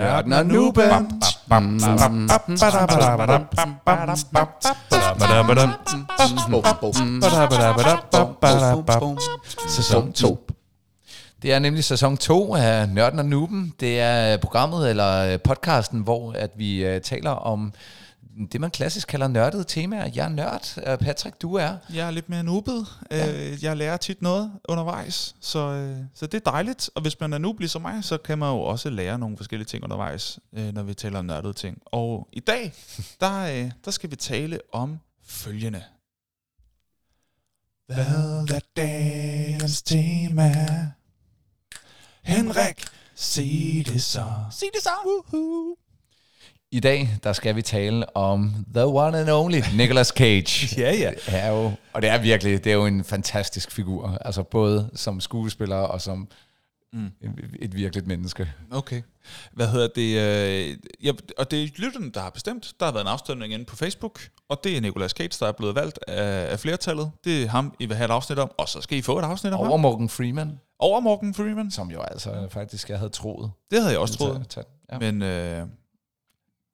Nørden og Nuben. Sæson 2. Det er nemlig sæson 2 af Nørden og Nuben. Det er programmet eller podcasten, hvor at vi uh, taler om det, man klassisk kalder nørdede temaer. Jeg er nørd. Uh, Patrick, du er? Jeg er lidt mere nubet. Ja. Jeg lærer tit noget undervejs, så, øh, så det er dejligt. Og hvis man er noob ligesom mig, så kan man jo også lære nogle forskellige ting undervejs, øh, når vi taler om nørdede ting. Og i dag, der, der skal vi tale om følgende. Hvad er dagens tema? Henrik, sig det så. Sig det så. Woohoo. I dag, der skal vi tale om The One and Only, Nicolas Cage. ja, ja. Det er jo, og det er virkelig, det er jo en fantastisk figur. Altså både som skuespiller og som mm. et virkeligt menneske. Okay. Hvad hedder det? Øh, ja, og det er lytterne, der har bestemt. Der har været en afstemning inde på Facebook, og det er Nicolas Cage, der er blevet valgt af, af flertallet. Det er ham, I vil have et afsnit om, og så skal I få et afsnit om Over ham. Morgan Freeman. Over Morgan Freeman. Som jo altså faktisk, jeg havde troet. Det havde jeg også troet. Ja. Men øh,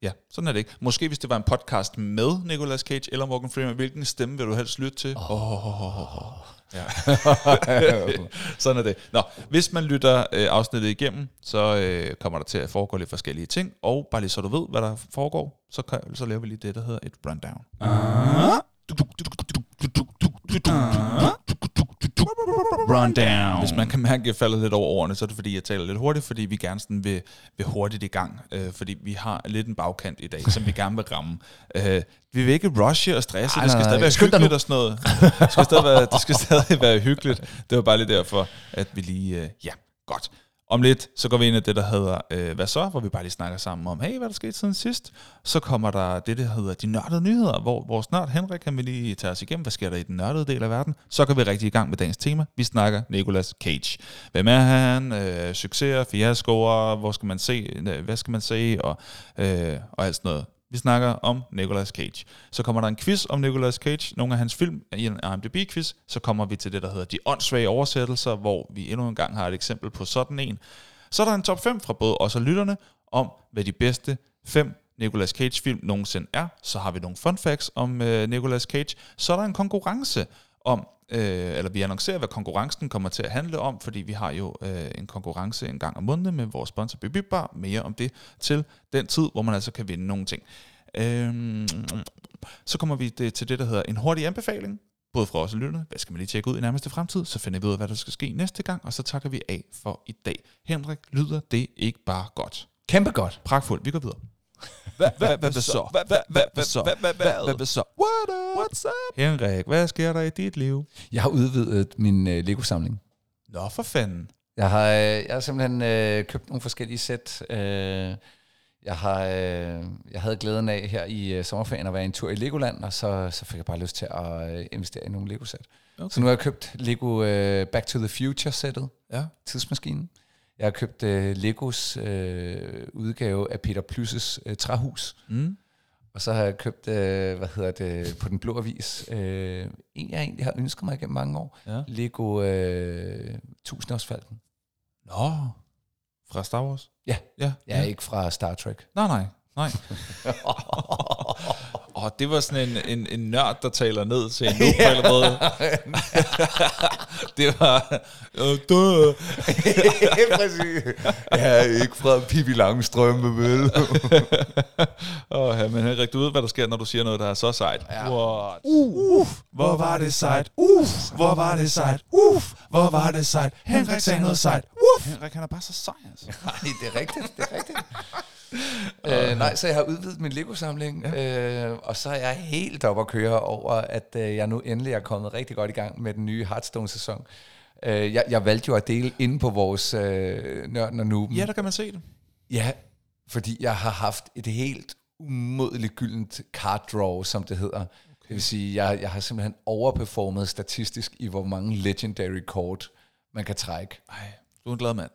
ja, sådan er det ikke. Måske hvis det var en podcast med Nicolas Cage eller Morgan Freeman, hvilken stemme vil du helst lytte til? Oh. Oh, oh, oh, oh. Ja. sådan er det. Nå, hvis man lytter øh, afsnittet igennem, så øh, kommer der til at foregå lidt forskellige ting, og bare lige så du ved, hvad der foregår, så, kan, så laver vi lige det, der hedder et rundown. Uh-huh. Rundown. Hvis man kan mærke, at jeg falder lidt over ordene, så er det fordi, jeg taler lidt hurtigt, fordi vi gerne sådan vil, vil hurtigt i gang. Øh, fordi vi har lidt en bagkant i dag, som vi gerne vil ramme. Øh, vi vil ikke rushe og stresse. Ej, det skal stadig være hyggeligt og sådan noget. Det skal, stadig være, det skal stadig være hyggeligt. Det var bare lige derfor, at vi lige... Øh, ja, godt. Om lidt, så går vi ind i det, der hedder øh, Hvad så? Hvor vi bare lige snakker sammen om, hey, hvad der skete siden sidst? Så kommer der det, der hedder De Nørdede Nyheder, hvor vores nørd Henrik kan vi lige tage os igennem, hvad sker der i den nørdede del af verden? Så går vi rigtig i gang med dagens tema. Vi snakker Nicolas Cage. Hvem er han? Øh, succeser, fiaskoer, hvor skal man se, øh, hvad skal man se, og, øh, og alt sådan noget. Vi snakker om Nicolas Cage. Så kommer der en quiz om Nicolas Cage, nogle af hans film i en IMDb-quiz. Så kommer vi til det, der hedder de åndssvage oversættelser, hvor vi endnu en gang har et eksempel på sådan en. Så er der en top 5 fra både os og lytterne om, hvad de bedste 5 Nicolas Cage-film nogensinde er. Så har vi nogle fun facts om øh, Nicolas Cage. Så er der en konkurrence om, øh, eller vi annoncerer, hvad konkurrencen kommer til at handle om, fordi vi har jo øh, en konkurrence en gang om måneden med vores sponsor Bibibar. Mere om det til den tid, hvor man altså kan vinde nogle ting. Øh, så kommer vi det, til det, der hedder en hurtig anbefaling, både fra os og lytterne. Hvad skal man lige tjekke ud i nærmeste fremtid? Så finder vi ud af, hvad der skal ske næste gang, og så takker vi af for i dag. Henrik, lyder det ikke bare godt? Kæmpe godt. Pragtfuldt. Vi går videre. Hvad så? Hvad så? Hvad så? What's up? Henrik, hvad sker der i dit liv? Jeg har udvidet min uh, Lego-samling. Nå, for fanden. Jeg har, jeg har simpelthen uh, købt nogle forskellige sæt. Uh, jeg, har, uh, jeg havde glæden af her i uh, sommerferien at være en tur i Legoland, og så, så fik jeg bare lyst til at uh, investere i nogle Lego-sæt. Okay. Så nu har jeg købt Lego uh, Back to the Future-sættet. Ja. Tidsmaskinen. Jeg har købt uh, Legos uh, udgave af Peter Plys' uh, træhus. Mm. Og så har jeg købt, uh, hvad hedder det, på den blå avis, uh, en jeg egentlig har ønsket mig gennem mange år. Ja. Lego uh, Tusindårsfalken. Nå, fra Star Wars? Ja, ja, ja. ikke fra Star Trek. Nej, nej, nej. Og det var sådan en, en, en nørd, der taler ned til en nu på eller måde. det var... Øh, dø. Præcis. Jeg er ikke fra Pippi Langstrømpe, vel? Åh, ja, men Henrik, du ved, hvad der sker, når du siger noget, der er så sejt. Ja. What? Uh, uh, hvor var det sejt. Uh, hvor var det sejt. Uh, hvor var det sejt. Henrik sagde noget sejt. Uh. Henrik, han er bare så sej, altså. Nej, det er rigtigt, det er rigtigt. Øh, nej, så jeg har udvidet min Lego-samling, ja. øh, og så er jeg helt op at køre over, at øh, jeg nu endelig er kommet rigtig godt i gang med den nye Hearthstone-sæson. Øh, jeg, jeg valgte jo at dele inde på vores øh, Nørden og Nuben. Ja, der kan man se det. Ja, fordi jeg har haft et helt umådeligt gyldent card draw, som det hedder. Okay. Det vil sige, jeg, jeg har simpelthen overperformet statistisk i, hvor mange legendary kort man kan trække. Ej, du er en glad mand.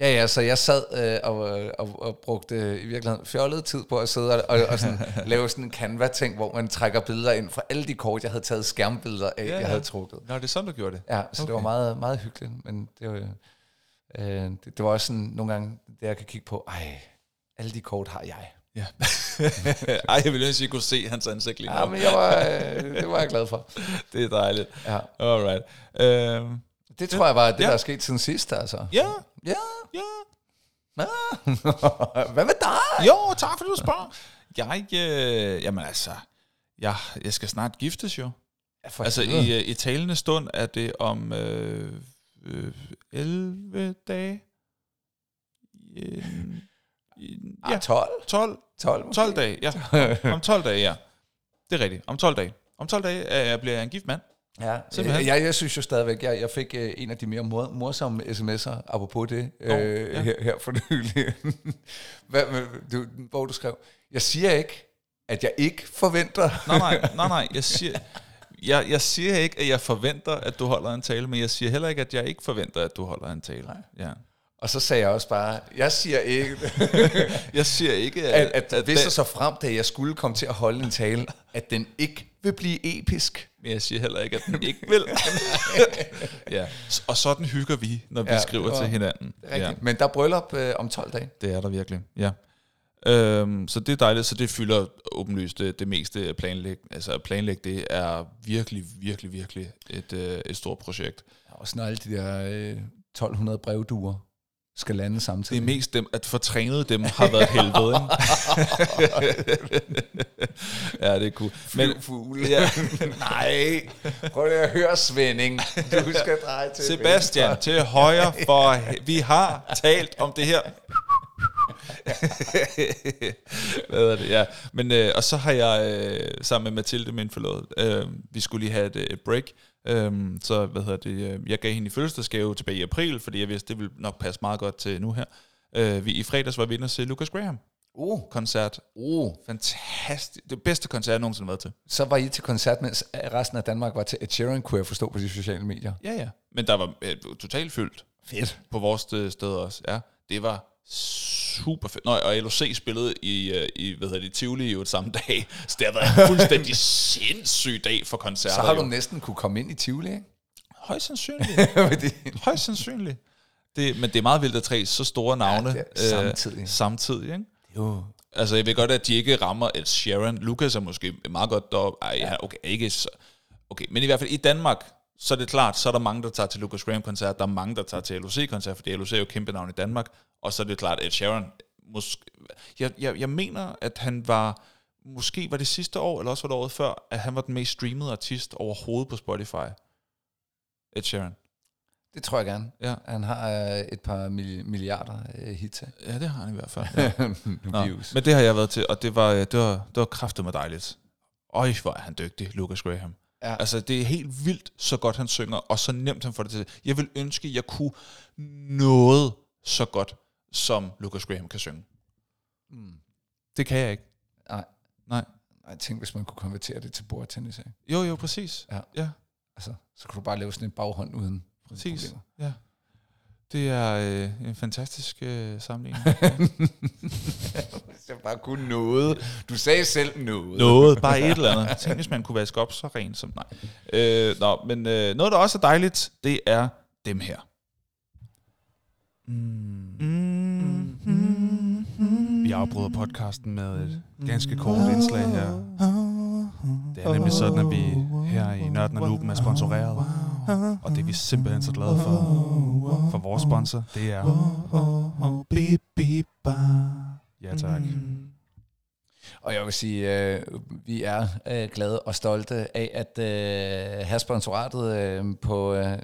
Ja, ja, så jeg sad øh, og, og, og brugte øh, i virkeligheden fjollet tid på at sidde og, og sådan, lave sådan en Canva-ting, hvor man trækker billeder ind fra alle de kort, jeg havde taget skærmbilleder af, ja, ja. jeg havde trukket. Nå, det er sådan, du gjorde det? Ja, så okay. det var meget, meget hyggeligt, men det var, øh, det, det var også sådan nogle gange, det jeg kan kigge på, ej, Alle de kort har jeg. Ja. Ej, jeg ville ønske, at I kunne se hans ansigt lige nu. Ja, men jeg var, øh, det var jeg glad for. Det er dejligt. Ja. Alright. Øhm, Det tror jeg var det, Ja. der er sket siden sidst, altså. ja, Ja. ja. Hvad med dig? Jo, tak fordi du spørger. Jeg, øh, jamen altså, jeg, jeg skal snart giftes jo. Ja, for Altså helvede. i, øh, i talende stund er det om øh, øh, 11 dage. Øh, ja. ja, 12. 12, 12, måske. 12 dage, ja. Om 12 dage, ja. Det er rigtigt. Om 12 dage. Om 12 dage øh, bliver jeg en gift mand. Ja, Simpelthen. jeg, jeg synes jo stadigvæk, jeg, jeg fik øh, en af de mere mor, morsomme sms'er, apropos det, øh, ja. her, her for nylig, Hvad, du, hvor du skrev, jeg siger ikke, at jeg ikke forventer. Nej, nej, nej, nej. Jeg siger, jeg, jeg siger ikke, at jeg forventer, at du holder en tale, men jeg siger heller ikke, at jeg ikke forventer, at du holder en tale. Nej. Ja. Og så sagde jeg også bare, jeg siger ikke, Jeg siger ikke, at, at, at at hvis og så frem, da jeg skulle komme til at holde en tale, at den ikke vil blive episk. Men jeg siger heller ikke, at den ikke vil. ja. Og sådan hygger vi, når vi Ja, skriver til hinanden. Rigtigt. Ja. Men der er bryllup øh, om 12 dage. det er der virkelig. Ja. Øhm, så det er dejligt, så det fylder åbenlyst det, det meste planlæg. Altså at planlægge det er virkelig, virkelig, virkelig et, øh, et stort projekt. Og når alle de der øh, 1200 brevduer skal lande Det samtidig. er mest dem, at få trænet dem har været et helvede. Ja, det er cool. Men, fugle. ja, Nej, prøv lige at høre, Svending. Du skal dreje til Sebastian, venstre. til højre, for vi har talt om det her. Hvad er det? Ja. Men, øh, og så har jeg øh, sammen med Mathilde, min forlovede, øh, vi skulle lige have et, et break. Øh, så hvad hedder det, øh, jeg gav hende i fødselsdagsgave tilbage i april, fordi jeg vidste, det ville nok passe meget godt til nu her. Øh, vi, I fredags var vi inde og se Lucas Graham Uh, koncert. uh. Fantastisk. Det bedste koncert, jeg nogensinde har været til. Så var I til koncert, mens resten af Danmark var til Ed Sheeran, kunne jeg forstå på de sociale medier. Ja, ja. Men der var øh, totalt fyldt. Fedt. på vores øh, sted også. Ja, det var super fedt. Nå, og LOC spillede i, øh, i hvad hedder det, Tivoli jo et samme dag, så det har været en fuldstændig sindssyg dag for koncerter. Så har du jo. næsten kunne komme ind i Tivoli, ikke? Højst sandsynligt. Højst sandsynligt. Det, men det er meget vildt at tre så store navne det er samtidig. Øh, samtidig ikke? jo. Altså, jeg ved godt, at de ikke rammer Ed Sheeran. Lucas er måske meget godt deroppe. Ej, ja. okay, ikke så... Okay, men i hvert fald i Danmark, så er det klart, så er der mange, der tager til Lucas Graham-koncert, der er mange, der tager til LOC-koncert, fordi LOC er jo kæmpe navn i Danmark, og så er det klart, at Ed Sheeran, måske, jeg, jeg, jeg mener, at han var, måske var det sidste år, eller også var det året før, at han var den mest streamede artist overhovedet på Spotify. Ed Sheeran. Det tror jeg gerne. Ja, Han har øh, et par mil- milliarder øh, hits. ja det har han i hvert fald. Ja. Nå, men det har jeg været til, og det var, øh, det var, det var kraftigt med dejligt. Øj, hvor er han dygtig, Lucas Graham. Ja. Altså, det er helt vildt, så godt han synger, og så nemt han får det til. Jeg vil ønske, jeg kunne noget så godt, som Lucas Graham kan synge. Mm. Det kan jeg ikke. Nej. Nej. Jeg tænkte, hvis man kunne konvertere det til bordtennis. Ikke? Jo, jo, præcis. Ja. ja Altså, så kunne du bare lave sådan en baghånd uden præcis. problemer. Ja. Det er øh, en fantastisk øh, sammenligning. Hvis jeg bare kunne noget. Du sagde selv noget. Noget, bare et eller andet. Tænk, hvis man kunne vaske op så rent som... Nej. Øh, nå, men øh, noget, der også er dejligt, det er dem her. Mm. Vi afbryder podcasten med et ganske kort indslag her. Det er nemlig sådan, at vi her i Nørden og Luben er sponsoreret. Og det er vi simpelthen så glade for. For vores sponsor, det er... Ja, tak. Og jeg vil sige, øh, vi er øh, glade og stolte af at øh, have sponsoratet øh, på, øh,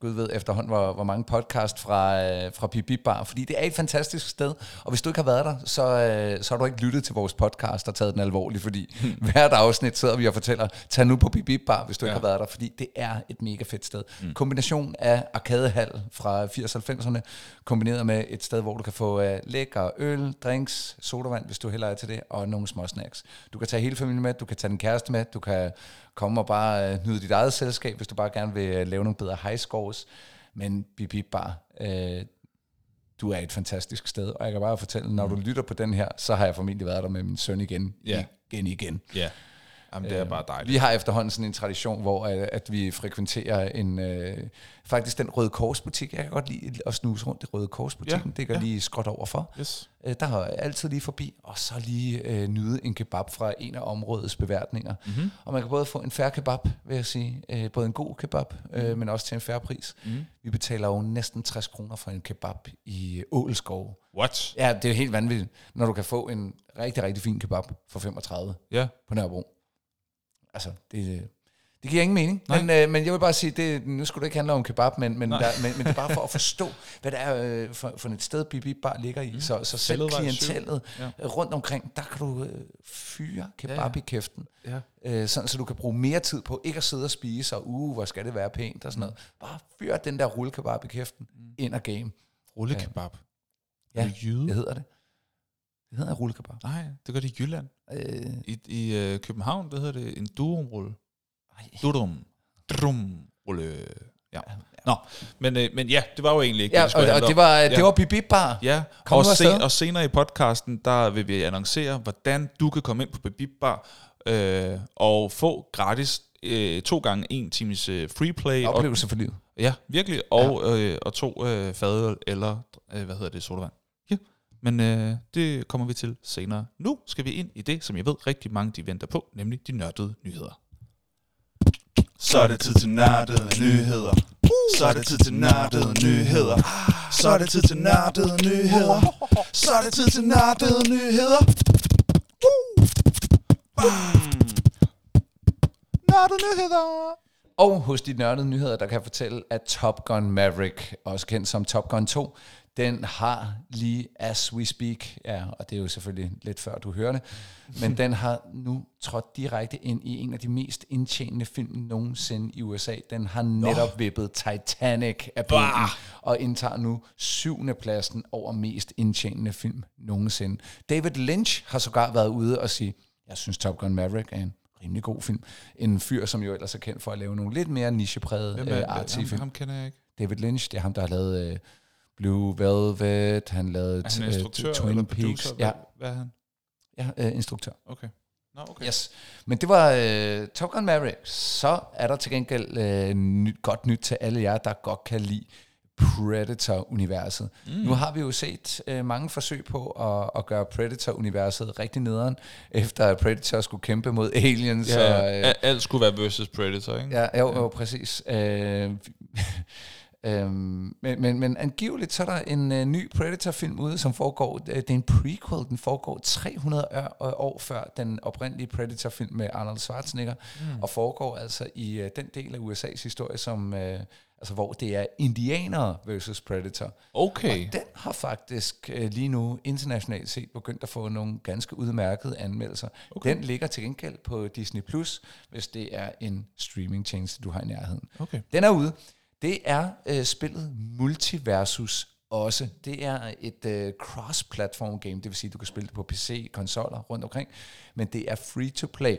gud ved efterhånden, hvor, hvor mange podcast fra, øh, fra Bip Bar, fordi det er et fantastisk sted, og hvis du ikke har været der, så, øh, så har du ikke lyttet til vores podcast og taget den alvorligt, fordi hvert afsnit sidder vi og fortæller, tag nu på Bip Bar, hvis du ja. ikke har været der, fordi det er et mega fedt sted. Mm. Kombination af arkadehal fra 80-90'erne, kombineret med et sted, hvor du kan få øh, lækker øl, drinks, sodavand, hvis du heller er til det, og nogle små snacks. Du kan tage hele familien med, du kan tage din kæreste med, du kan komme og bare øh, nyde dit eget selskab, hvis du bare gerne vil øh, lave nogle bedre high scores. Men Bip Bip Bar, øh, du er et fantastisk sted, og jeg kan bare fortælle, når du lytter på den her, så har jeg formentlig været der med min søn igen, Ja. igen, igen. Ja. Jamen, det er bare dejligt. Vi har efterhånden sådan en tradition, hvor at, at vi frekventerer en, øh, faktisk den Røde Korsbutik. Jeg kan godt lide at snuse rundt i Røde Korsbutikken. Ja, det går ja. lige skråt overfor. Yes. Øh, der har jeg altid lige forbi, og så lige øh, nyde en kebab fra en af områdets beværtninger. Mm-hmm. Og man kan både få en færre kebab, vil jeg sige, øh, både en god kebab, øh, men også til en færre pris. Mm. Vi betaler jo næsten 60 kroner for en kebab i Ålskov. What? Ja, det er jo helt vanvittigt, når du kan få en rigtig, rigtig fin kebab for 35 Ja. på Nørrebro. Altså, det, det giver ingen mening. Nej. Men, øh, men jeg vil bare sige, det, nu skulle det ikke handle om kebab, men, men, Nej. der, men, men det er bare for at forstå, hvad det er øh, for, for et sted, Bibi bare ligger i. Mm. Så, så selv klientellet Ja. ja. rundt omkring, der kan du øh, fyre kebab Ja, ja, ja. ja. i kæften. Ja. Øh, sådan, så du kan bruge mere tid på ikke at sidde og spise, og uh, hvor skal det være pænt og sådan noget. Bare fyr den der rullekebab i kæften, mm. ind og game. Rullekebab. Ja, jyde? Det hedder det. Det hedder rullekebab. Nej, det gør det i Jylland. Øh, I, i øh, København, der hedder det en durumrulle. Durum. Drumrulle. Ja. Nå, men, øh, men ja, det var jo egentlig ikke Ja, det, og, og det var, Ja. det var Bibi Bar. Ja, Kom og, sen, afsted. og senere i podcasten, der vil vi annoncere, hvordan du kan komme ind på Bibib Bar øh, og få gratis øh, to gange en times øh, free play. Og, Oplevelse for livet. ja, virkelig. Og, ja. øh, og to øh, fadøl eller, øh, hvad hedder det, sodavand. Men øh, det kommer vi til senere. Nu skal vi ind i det, som jeg ved rigtig mange de venter på, nemlig de nørdede nyheder. Så er det tid til nørdede nyheder. Så er det tid til nørdede nyheder. Så er det tid til nørdede nyheder. Så er det tid til nørdede nyheder. Bam! Nørdede nyheder. Og hos de nørdede nyheder, der kan jeg fortælle, at Top Gun Maverick, også kendt som Top Gun 2, den har lige as we speak, ja, og det er jo selvfølgelig lidt før du hører det, men den har nu trådt direkte ind i en af de mest indtjenende film nogensinde i USA. Den har netop vippet Titanic af banen, og indtager nu syvende pladsen over mest indtjenende film nogensinde. David Lynch har sågar været ude og sige, jeg synes Top Gun Maverick er en rimelig god film. En fyr, som jo ellers er kendt for at lave nogle lidt mere nicheprægede Hvem øh, ham, film. ham kender jeg ikke. David Lynch, det er ham, der har lavet øh, Blue Velvet, han lavede Er han øh, instruktør Twin eller Peaks. producer? Ja, Hvad, er han? ja øh, instruktør. Okay. Nå, okay. Yes. Men det var øh, Top Gun Maverick. Så er der til gengæld øh, nyt, godt nyt til alle jer, der godt kan lide Predator-universet. Mm. Nu har vi jo set øh, mange forsøg på at, at gøre Predator-universet rigtig nederen, efter at Predator skulle kæmpe mod aliens. Ja, og, øh, øh, alt skulle være versus Predator, ikke? Ja, jo, jo præcis. Øh, øhm, men, men, men angiveligt så er der en øh, ny Predator-film ude, som foregår, øh, det er en prequel, den foregår 300 år, år før den oprindelige Predator-film med Arnold Schwarzenegger, mm. og foregår altså i øh, den del af USA's historie, som, øh, altså, hvor det er indianere versus Predator. Okay. Og den har faktisk øh, lige nu internationalt set begyndt at få nogle ganske udmærkede anmeldelser. Okay. Den ligger til gengæld på Disney+, Plus, hvis det er en streamingtjeneste, du har i nærheden. Okay. Den er ude. Det er øh, spillet Multiversus også. Det er et øh, cross-platform game, det vil sige, at du kan spille det på PC, konsoller rundt omkring, men det er free to play.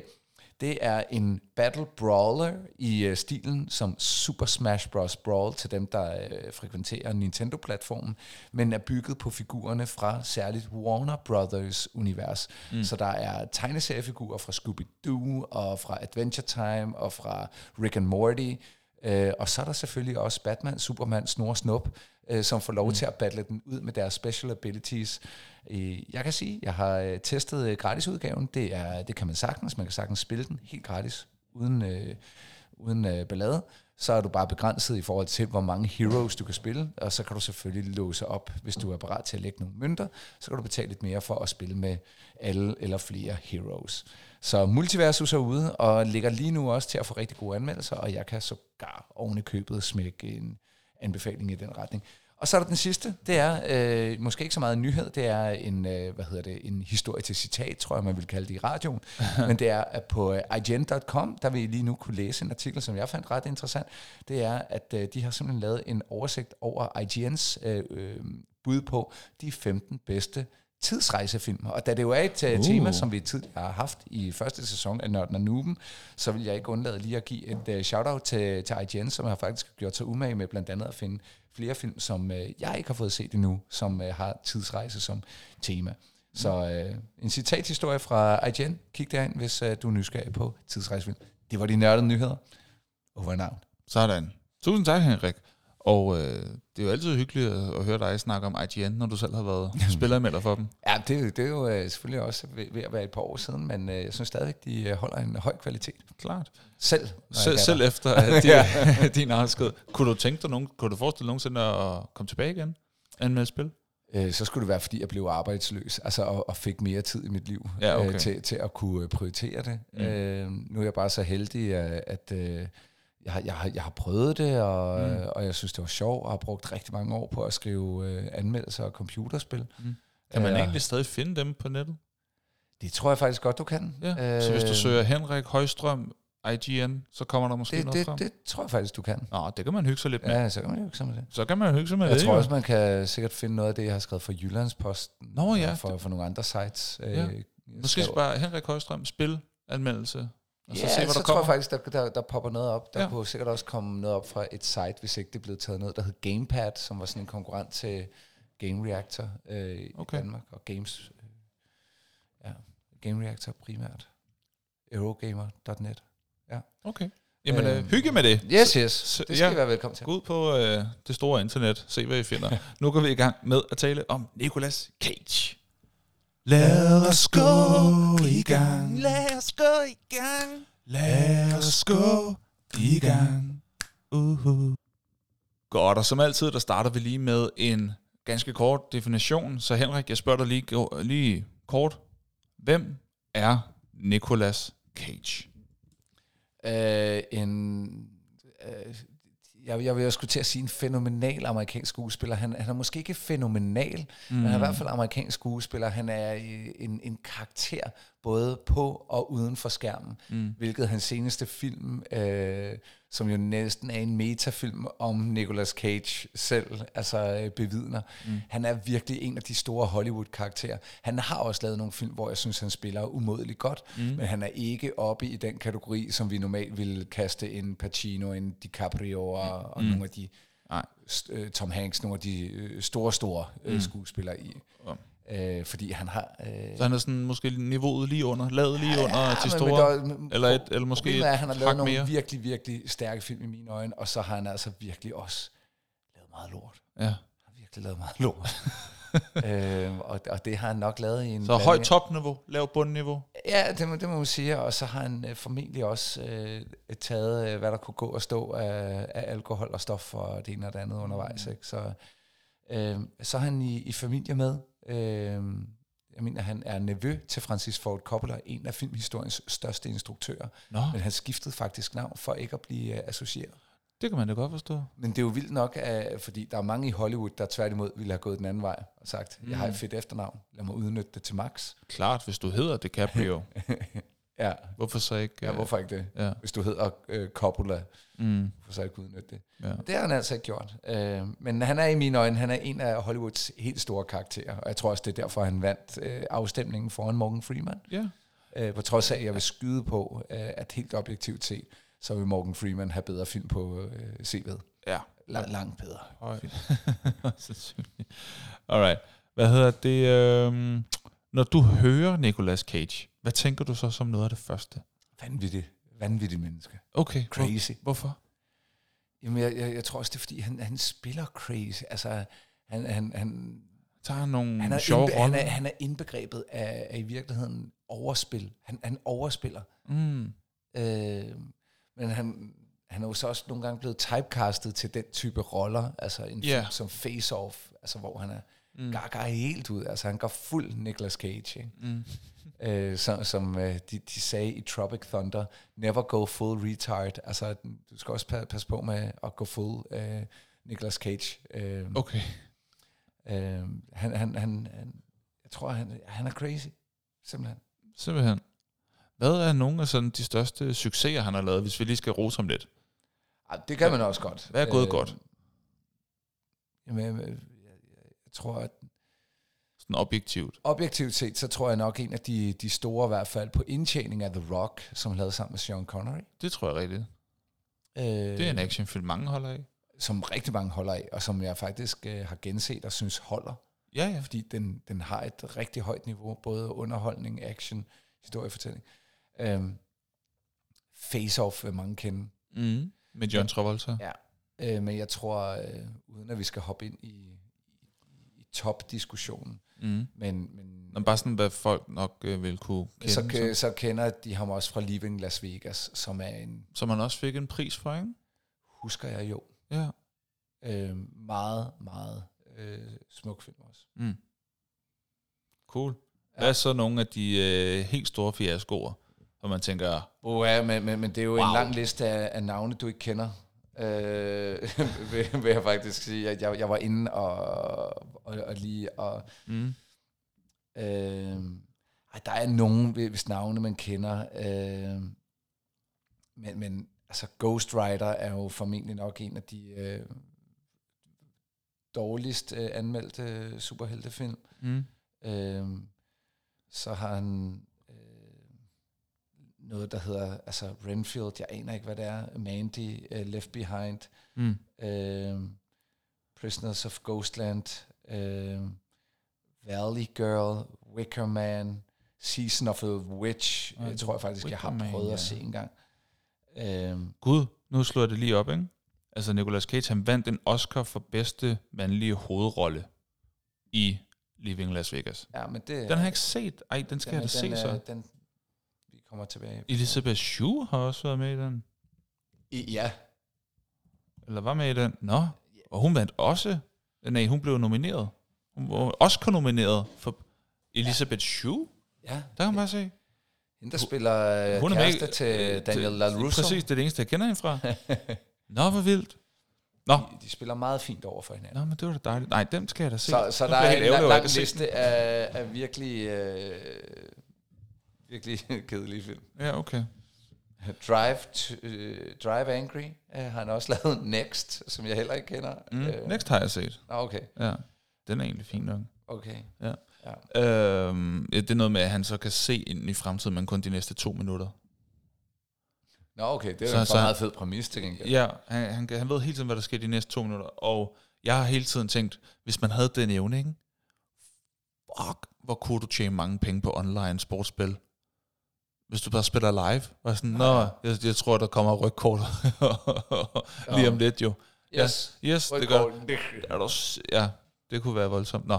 Det er en battle brawler i øh, stilen som Super Smash Bros. Brawl til dem, der øh, frekventerer Nintendo-platformen, men er bygget på figurerne fra særligt Warner Brothers univers. Mm. Så der er tegneseriefigurer fra Scooby-Doo og fra Adventure Time og fra Rick and Morty, Øh, og så er der selvfølgelig også Batman, Superman, Snor Snup, øh, som får lov mm. til at battle den ud med deres special abilities. Øh, jeg kan sige, jeg har øh, testet øh, gratisudgaven. Det, er, det kan man sagtens. Man kan sagtens spille den helt gratis, uden, øh, uden øh, ballade. Så er du bare begrænset i forhold til, hvor mange heroes du kan spille. Og så kan du selvfølgelig låse op, hvis du er parat til at lægge nogle mønter. Så kan du betale lidt mere for at spille med alle eller flere heroes. Så Multiversus er ude, og ligger lige nu også til at få rigtig gode anmeldelser, og jeg kan sågar oven i købet smække en anbefaling i den retning. Og så er der den sidste, det er øh, måske ikke så meget en nyhed, det er en, øh, hvad hedder det, en historie til citat, tror jeg, man vil kalde det i radioen. Men det er, at på øh, IGN.com, der vil I lige nu kunne læse en artikel, som jeg fandt ret interessant. Det er, at øh, de har simpelthen lavet en oversigt over IGN's øh, øh, bud på de 15 bedste tidsrejsefilm. Og da det jo er et uh. tema, som vi tidligere har haft i første sæson af Nørden og Nuben, så vil jeg ikke undlade lige at give et uh, shout-out til, til IGN, som har faktisk gjort sig umage med blandt andet at finde flere film, som uh, jeg ikke har fået set endnu, som uh, har tidsrejse som tema. Så øh, en citathistorie fra IGN. Kig derind, hvis øh, du er nysgerrig på tidsrejsefilm. Det var de nørdede nyheder. Over navn. Sådan. Tusind tak, Henrik. Og øh, det er jo altid hyggeligt at, at høre dig snakke om IGN, når du selv har været spillermelder for dem. Ja, det, det er jo øh, selvfølgelig også ved, ved at være et par år siden, men øh, jeg synes stadigvæk, de øh, holder en høj kvalitet. Klart. Selv. jeg Selv, der. efter at de, din afsked. Kunne du tænke dig nogen, kunne du forestille dig nogensinde at komme tilbage igen? Anmelde spil? Øh, så skulle det være, fordi jeg blev arbejdsløs, altså og, og fik mere tid i mit liv Ja, okay. øh, til, til at kunne øh, prioritere det. Mm. Mm. Øh, nu er jeg bare så heldig, at, at øh, jeg, har, jeg, har, jeg har prøvet det, og, Mm. og jeg synes, det var sjovt, og har brugt rigtig mange år på at skrive øh, anmeldelser og computerspil. Mm. Kan man Øh, egentlig stadig finde dem på nettet? Det tror jeg faktisk godt, du kan. Ja. Så hvis du Øh, søger Henrik Højstrøm IGN, så kommer der måske det, noget det, frem? det tror jeg faktisk, du kan. Nå, det kan man hygge sig lidt med. Ja, så kan man jo ikke med det. Så kan man hygge sig med Jeg det. tror jo. også, man kan sikkert finde noget af det, jeg har skrevet for Jyllandsposten. Nå ja, Og for, for nogle andre sites. Ja. Øh, Måske bare Henrik Højstrøm, spil, anmeldelse, og så ja, se, hvad så der tror jeg kommer. faktisk, der, der, der popper noget op. Der Ja. ja. kunne sikkert også komme noget op fra et site, hvis ikke det blevet taget ned, der hed Gamepad, som var sådan en konkurrent til Game Reactor øh, Okay. i Danmark, og Games, øh, ja, Game Reactor primært. Eurogamer.net. Okay. Jamen, øh, Øhm, hygge med det. Yes, yes. så- Det skal ja. I være velkommen til. Gå ud på øh, det store internet, se hvad I finder. nu går vi i gang med at tale om Nicolas Cage. Lad os gå i gang. Lad os gå i gang. Lad os gå i gang. Uh-huh. Godt, og som altid, der starter vi lige med en ganske kort definition. Så Henrik, jeg spørger dig lige, lige kort. Hvem er Nicolas Cage? Øh, en, jeg, jeg vil jo skulle til at sige en fænomenal amerikansk skuespiller. Han, han er måske ikke fænomenal, mm. men han er i hvert fald amerikansk skuespiller. Han er en, en karakter, både på og uden for skærmen. Mm. Hvilket hans seneste film, øh, som jo næsten er en metafilm om Nicolas Cage selv, altså øh, bevidner. Mm. Han er virkelig en af de store Hollywood-karakterer. Han har også lavet nogle film, hvor jeg synes, han spiller umådeligt godt, mm. men han er ikke oppe i den kategori, som vi normalt ville kaste en Pacino, en DiCaprio og, og nogle af de Nej. øh, Tom Hanks, nogle af de øh, store, store øh, skuespillere i. Ja. Øh, fordi han har... Øh, Så han er sådan måske niveauet lige under, lavet lige under Ja, men- store, men der- eller, et, eller måske er, at han har et lavet nogle mere. virkelig, virkelig stærke film i mine øjne, og så har han altså virkelig også lavet meget lort. Ja. Han har virkelig lavet meget lort. øhm, og, og det har han nok lavet i en... Så blanding højt topniveau, lav bundniveau. Ja, det må, det må man sige, og så har han øh, formentlig også øh, taget, øh, hvad der kunne gå og stå af, af alkohol og stof og det ene og det andet undervejs. Ikke? Så, øh, så er han i, i familie med. Øh, jeg mener, han er nevø til Francis Ford Coppola, en af filmhistoriens største instruktører. Nå, Men han skiftede faktisk navn for ikke at blive øh, associeret. det kan man da godt forstå. Men det er jo vildt nok, at, fordi der er mange i Hollywood, der tværtimod ville have gået den anden vej og sagt, jeg har et fedt efternavn, lad mig udnytte det til max. Klart, hvis du hedder DiCaprio, Ja, hvorfor så ikke? ja øh, hvorfor ikke det? Ja. Hvis du hedder øh, Coppola, Mm, hvorfor så ikke udnytte det? ja. Det har han altså ikke gjort. Øh, men han er i mine øjne, han er en af Hollywoods helt store karakterer, og jeg tror også, det er derfor, han vandt øh, afstemningen foran Morgan Freeman. ja. Øh, på trods af, at jeg vil skyde på, øh, at helt objektivt set, så vil Morgan Freeman have bedre film på øh, CV'et. Ja. Lang, langt bedre. Alright. Hvad hedder det? øhm, når du hører Nicolas Cage, hvad tænker du så som noget af det første? Vanvittig, vanvittig menneske. Okay. Crazy. Hvor, hvorfor? Jamen, jeg, jeg, jeg tror også, det er, fordi han, han spiller crazy. Altså, han, han, han, Tager nogle han, er, sjove indbe, han, roller? er, han er indbegrebet af, af i virkeligheden overspil. Han, han overspiller. Mm. Øh, men han, han er jo så også nogle gange blevet typecastet til den type roller, altså en Ja. film som Face Off, altså hvor han er Mm. gaga helt ud, altså han går fuld Nicolas Cage, ikke? Mm. Øh, som som øh, de, de sagde i Tropic Thunder, never go full retard, altså du skal også pa- passe på med at gå full øh, Nicolas Cage. Øh, Okay. øh, han, han, han, han, jeg tror, han, han er crazy, simpelthen. Simpelthen. Hvad er nogle af sådan de største succeser, han har lavet, hvis vi lige skal rose ham lidt? Ej, det kan man også godt. Hvad er gået godt? Jamen, jeg, jeg, jeg, jeg tror, at Sådan objektivt. objektivt set, så tror jeg nok en af de, de store, i hvert fald på indtjening af The Rock, som lavede sammen med Sean Connery. Det tror jeg rigtigt. Øh, Det er en actionfilm, mange holder af. Som rigtig mange holder af, og som jeg faktisk øh, har genset og synes holder. Ja, ja. fordi den, den har et rigtig højt niveau, både underholdning, action, historiefortælling. Øhm, Face-Off vil mange kende. Mm. Med John Travolta. Ja. Øh, men jeg tror, øh, uden at vi skal hoppe ind i, i top-diskussionen, Mm. men, men Men bare sådan, hvad folk nok øh, vil kunne kende. så, Så, så kender de ham også fra Leaving Las Vegas, som er en, så man også fik en pris for, ikke? husker jeg jo, Ja. øh, meget, meget øh, smuk film også. Mm. Cool. Ja. Hvad er så nogle af de øh, helt store fiaskoer, hvor man tænker, Oh, ja, men, men, men det er jo. Wow. en lang liste af, af navne, du ikke kender. Øh, vil, vil jeg faktisk sige, at jeg, jeg var inde og, og, og lige og... mm. Øh, ej, der er nogen, hvis navne man kender. Øh, men, men altså Ghost Rider er jo formentlig nok en af de øh, dårligst øh, anmeldte superheltefilm. Mm. Øh, så har han noget, der hedder altså Renfield, jeg aner ikke, hvad det er, Mandy, uh, Left Behind, Mm. øh, Prisoners of Ghostland, øh, Valley Girl, Wicker Man, Season of the Witch, Ah, jeg tror jeg faktisk, jeg har Wicker Man, prøvet ja. at se en gang. Øh, Gud, nu slår jeg det lige op, ikke? Altså, Nicolas Cage, han vandt en Oscar for bedste mandlige hovedrolle i Living Las Vegas. ja, men det, Den har jeg ikke set. Ej, den skal den, jeg da den, se så. Den, kommer tilbage. Elisabeth Shue har også været med i den. I, ja, Eller var med i den. Nå, og hun vandt også. Nej, hun blev nomineret. Hun var Oscar-nomineret for Elisabeth Shue. ja. Der kan man bare se. Hende, der spiller øh, Hun er med kæreste til øh, Daniel LaRusso. Præcis, det er det eneste, jeg kender hende fra. Nå, hvor vildt. Nå, De, de spiller meget fint over for hinanden. Nå men det var da dejligt. Nej, dem skal jeg da se. Så, så der er en lang, liste af, af virkelig, øh, virkelig kedelige film. Ja, okay. Drive, to, øh, Drive Angry øh, har han også lavet Next, som jeg heller ikke kender. Mm, Next har jeg set. Nå, okay, Ja, den er egentlig fin nok. okay. Ja. Ja. Øhm, ja, det er noget med, at han så kan se ind i fremtiden, men kun de næste to minutter. Nå, okay, det er Så- jo en så- meget fed præmis til gengæld. Ja, han, han, han ved hele tiden, hvad der sker de næste to minutter. Og jeg har hele tiden tænkt, hvis man havde den evne, ikke? Fuck, hvor kunne du tjene mange penge på online sportsspil? Hvis du bare spiller live. Var sådan, Nå, jeg, jeg tror, der kommer rygkort lige om lidt jo. Yes. Ja, yes, det gør er du, Ja, det kunne være voldsomt. Nå,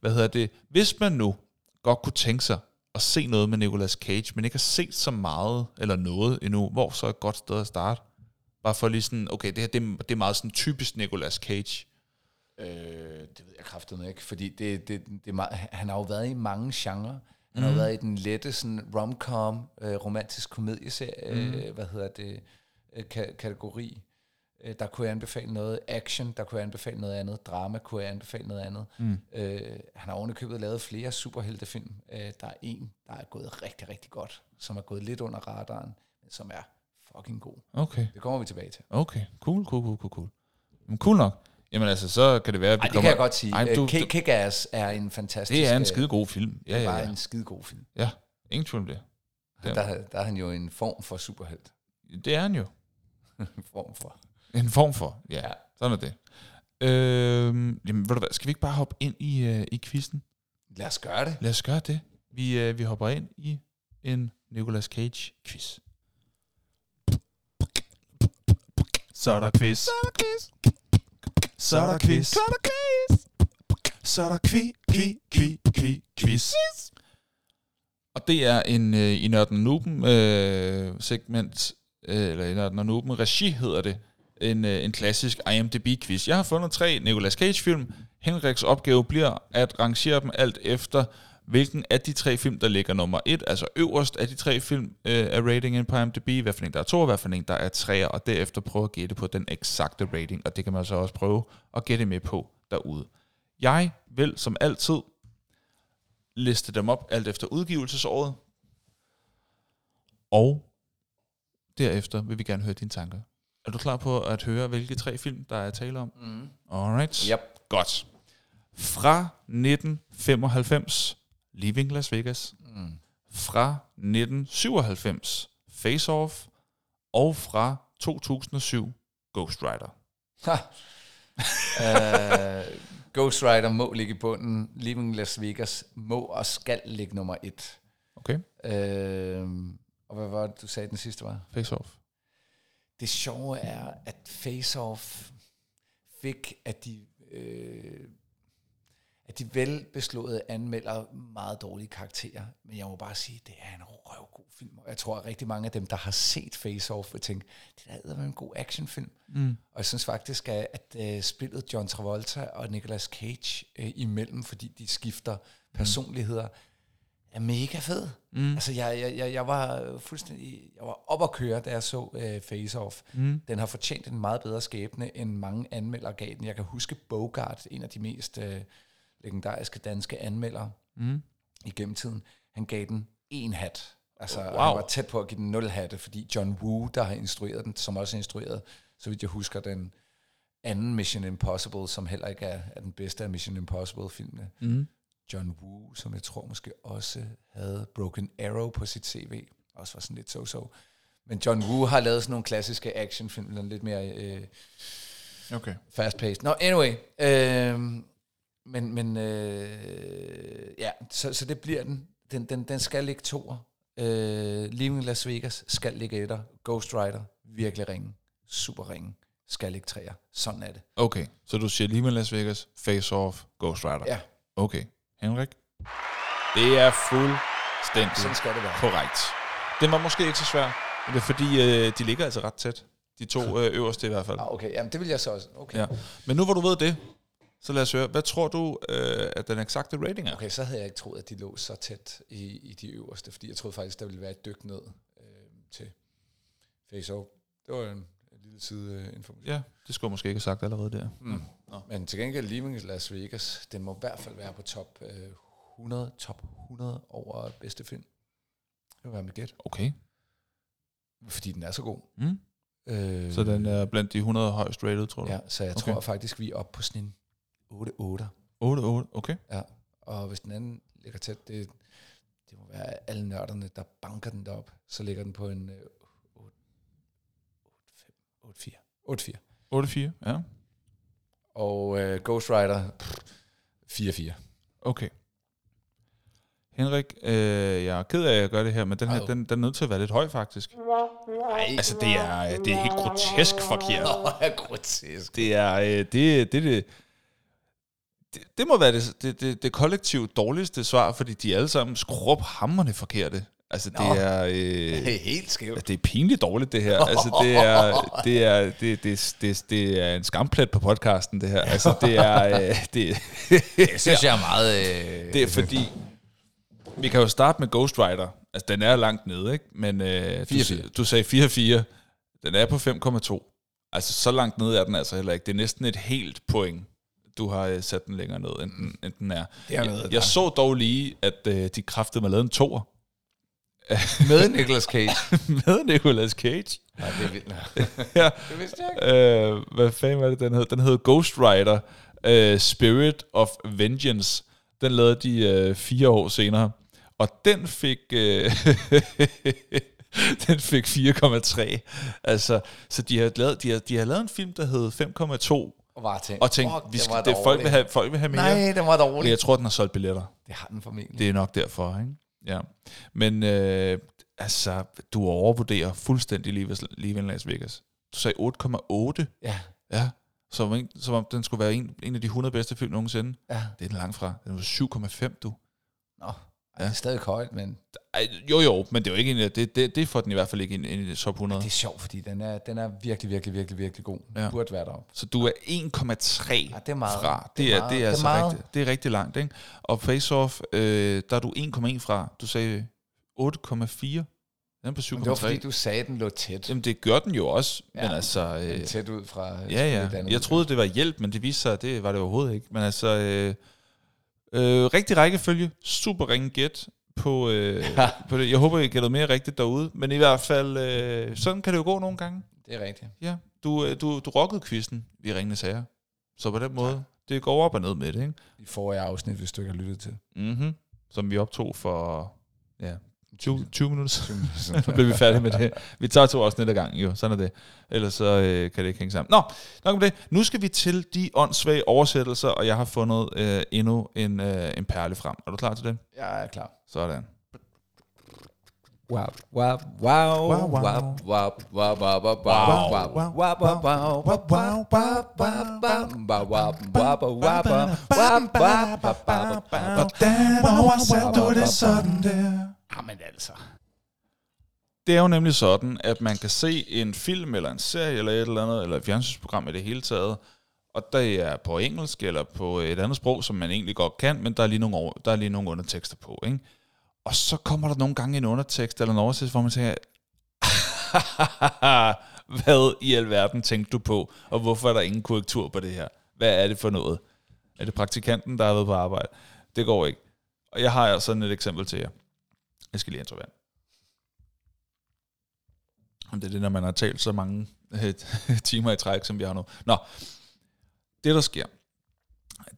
hvad hedder det? Hvis man nu godt kunne tænke sig at se noget med Nicolas Cage, men ikke har set så meget eller noget endnu, hvor så er et godt sted at starte? Bare for lige sådan, okay, det her det, er- det er meget sådan typisk Nicolas Cage. Øh, det ved jeg kraftedeme ikke, fordi det, det, det er meget, han har jo været i mange genrer. Han har jo været i den lette sådan rom-com, øh, romantisk komedieserie, øh, hvad hedder det, øh, ka- kategori. Øh, der kunne jeg anbefale noget action, der kunne jeg anbefale noget andet, drama kunne jeg anbefale noget andet. Mm. Øh, han har ovenikøbet lavet flere superheltefilm. Øh, der er en, der er gået rigtig, rigtig godt, som er gået lidt under radaren, men som er fucking god. Okay, Det kommer vi tilbage til. okay. Cool, cool, cool, cool, cool. Men cool nok. Jamen altså, så kan det være, at vi Ej, det kommer... kan jeg godt sige. Ej, du- du- Kick-Ass er en fantastisk... Det er en øh, skide god film. Ja, det er ja, bare ja. en skide god film. Ja, ingen tvivl om det. Der, der er han jo en form for superhelt. Det er han jo. En form for. En form for, ja. Ja. Sådan er det. Øhm, jamen, ved du hvad, skal vi ikke bare hoppe ind i, øh, i quizzen? Lad os gøre det. Lad os gøre det. Vi, øh, vi hopper ind i en Nicolas Cage quiz. Så er der quiz. Så er der quiz. Så er der quiz. Så er der quiz. Så er der kvi, kvi, kvi, kvi, quiz. Og det er en øh, i Nørden Nuben øh, segment, øh, eller i Nørden Nuben regi hedder det, en, øh, en klassisk IMDb-quiz. Jeg har fundet tre Nicolas Cage-film. Henriks opgave bliver at rangere dem alt efter, hvilken af de tre film, der ligger nummer et, altså øverst af de tre film øh, af ratingen på IMDb, hvad for en der er to, hvad for en der er tre, og derefter prøve at gætte på den eksakte rating, og det kan man så også prøve at gætte med på derude. Jeg vil som altid liste dem op alt efter udgivelsesåret, og derefter vil vi gerne høre dine tanker. Er du klar på at høre, hvilke tre film, der er tale om? Mm. Alright. Yep. Godt. Fra 1995, Leaving Las Vegas. Mm. Fra 1997, Face Off. Og fra 2007, Ghost Rider. Uh, Ghost Rider må ligge i bunden. Leaving Las Vegas må og skal ligge nummer et. Okay, Øh, og hvad var det, du sagde, den sidste var? face off. Det sjove er, at Face Off fik, at de, øh, at de velbeslåede anmelder meget dårlige karakterer. Men jeg må bare sige, at det er en røvgod film. Og jeg tror, at rigtig mange af dem, der har set Face Off, vil tænke, det der er en god actionfilm. Mm. Og jeg synes faktisk, at, at øh, spillet John Travolta og Nicolas Cage øh, imellem, fordi de skifter personligheder, er mega fed. Mm. Altså, jeg, jeg, jeg, jeg var fuldstændig jeg var op at køre, da jeg så øh, Face Off. Mm. Den har fortjent en meget bedre skæbne, end mange anmeldere gav den. Jeg kan huske Bogart, en af de mest øh, legendariske danske anmeldere Mm. igennem tiden. Han gav den en hat. Altså, Wow. han var tæt på at give den nul hatte, fordi John Woo, der har instrueret den, som også har instrueret, så vidt jeg husker, den anden Mission Impossible, som heller ikke er, er den bedste af Mission Impossible-filmene. Mm. John Woo, som jeg tror måske også havde Broken Arrow på sit CV, også var sådan lidt so-so. Men John Woo har lavet sådan nogle klassiske actionfilm, lidt mere øh, Okay. fast-paced. Nå, anyway. Øh, men men øh, ja, så, så det bliver den. Den, den, den skal ligge toer. Øh, Leaving Las Vegas skal ligge etter. Ghost Rider, virkelig ringen. Super ringen. Skal ligge treer. Sådan er det. Okay, så du siger med Las Vegas, face off, Ghost Rider. Ja, Okay, Henrik? Det er fuldstændig sådan skal det være. korrekt. Den var måske ikke så svær, men det er fordi, øh, de ligger altså ret tæt. De to øh, øverste i hvert fald. Ah, okay, jamen det vil jeg så også. Okay. Ja. Men nu hvor du ved det, så lad os høre, hvad tror du, øh, at den eksakte rating er? Okay, så havde jeg ikke troet, at de lå så tæt i, i de øverste, fordi jeg troede faktisk, der ville være et dyk ned øh, til Face Off. Det var en, en lille side information. Ja, det skulle jeg måske ikke have sagt allerede der. Mm. Men til gengæld Leaving Las Vegas, den må i hvert fald være på top øh, 100, top 100 over bedste film. Det vil være mit gæt, Okay. fordi den er så god. Mm. Øh, Så den er blandt de 100 højst rated, tror du? Ja, så jeg Okay. tror faktisk, vi er oppe på sådan en 8-8. 8, 8, okay. Ja, og hvis den anden ligger tæt, det, det må være alle nørderne, der banker den derop, så ligger den på en øh, 8-4. 8-4. 8-4, ja. Og øh, Ghost Rider, pff, 4-4. Okay. Henrik, øh, jeg er ked af, at jeg gør det her, men den her, den, den er nødt til at være lidt høj, faktisk. Nej, Altså, det er, det er helt grotesk forkert. Nå, er grotesk. Det er, øh, det, det, det, det, det, det må være det, det, det, det kollektivt dårligste svar, fordi de er alle sammen skrub hammerne forkerte. Altså, Nå. det er... Det Øh, er helt skævt. det er pinligt dårligt, det her. Altså, det er, det er, det, det, det, det er en skamplet på podcasten, det her. Altså, det er... Øh, det, Det synes jeg er meget... Øh, det er fordi... Vi kan jo starte med Ghost Rider. Altså, den er langt nede, ikke? Men øh, du, 4-4. du sagde 4-4. Den er på 5,2. Altså, så langt nede er den altså heller ikke. Det er næsten et helt point, du har øh, sat den længere ned, end den, end den er. Jeg, jeg der- så dog lige, at øh, de kræftede med lavet en toer med Nicolas Cage. med Nicolas Cage. Nej, det er vildt. ja. Det vidste jeg ikke. Øh, hvad fanden var det, den hed? Den hed Ghost Rider øh, Spirit of Vengeance. Den lavede de øh, fire år senere. Og den fik... Øh, den fik 4,3. Altså, så de har, lavet, de, har, de har lavet en film, der hed 5,2, Og bare tænkt, og tænkte, vi skal, det, folk, vil have, folk vil have mere. Nej, den var dårlig. jeg tror, den har solgt billetter. Det har den formentlig. Det er nok derfor, ikke? Ja. Men øh, altså, du overvurderer fuldstændig lige, lige Las Vegas. Du sagde 8,8. Ja, Ja, som, om, som om den skulle være en, en af de 100 bedste film nogensinde. ja. Det er den langt fra. Den var 7,5, du. Nå, ja. det er stadig højt, men Ej, jo, jo, men det er jo ikke en, det, det, det får den i hvert fald ikke ind, ind i top 100. det er sjovt, fordi den er, den er virkelig, virkelig, virkelig, virkelig god. Ja. Ja. Burde være deroppe. Så du er 1,3 Ja, det er meget. fra. Det Det er meget. det er, Det er altså meget. rigtig, det er rigtig langt, ikke? Og Face Off, øh, der er du 1,1 fra. Du sagde 8,4. Den er på Men det var 7,3. fordi, du sagde, den lå tæt. Jamen, det gør den jo også, ja. Ja. men altså... Øh, tæt ud fra... Ja, ja. Jeg troede, det var hjælp, men det viste sig, at det var det overhovedet ikke. Men altså, øh, øh, rigtig rækkefølge, super ringe gæt på, øh, på det. Jeg håber, I gættede mere rigtigt derude, men i hvert fald, øh, sådan kan det jo gå nogle gange. Det er rigtigt. Ja, du, øh, du, du rockede quizzen i Ringende Sager. Så på den måde, det går op og ned med det, ikke? I forrige afsnit, hvis du ikke har lyttet til. Mm-hmm. Som vi optog for, ja, 20, 20 minutter, så så bliver vi færdige med det. Vi tager to afsnit ad gangen, jo. Sådan er det. Ellers så øh, kan det ikke hænge sammen. Nå, nok om det. Nu skal vi til de åndssvage oversættelser, og jeg har fundet øh, endnu en, øh, en perle frem. Er du klar til det? Jeg er klar. Sådan. Hvordan oversætter du det sådan der? Jamen altså. Det er jo nemlig sådan, at man kan se en film eller en serie eller et eller andet, eller et fjernsynsprogram i det hele taget, og det er på engelsk eller på et andet sprog, som man egentlig godt kan, men der er lige nogle, over, der er lige nogle undertekster på, ikke? Og så kommer der nogle gange en undertekst eller en oversættelse, hvor man tænker, hvad i alverden tænkte du på, og hvorfor er der ingen korrektur på det her? Hvad er det for noget? Er det praktikanten, der har været på arbejde? Det går ikke. Og jeg har altså sådan et eksempel til jer. Jeg skal lige have vand. Det er det, når man har talt så mange øh, timer i træk, som vi har nu. Nå, det der sker,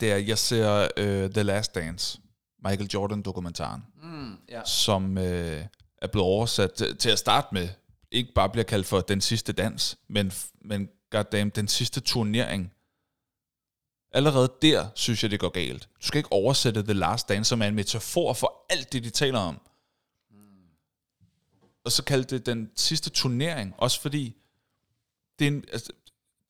det er, at jeg ser uh, The Last Dance, Michael Jordan-dokumentaren, Mm, ja. som øh, er blevet oversat til, til at starte med, ikke bare bliver kaldt for den sidste dans, men, men goddamn, den sidste turnering. Allerede der synes jeg, det går galt. Du skal ikke oversætte The Last Dance, som er en metafor for alt det, de taler om. Og så kalde det den sidste turnering, også fordi det er en, altså,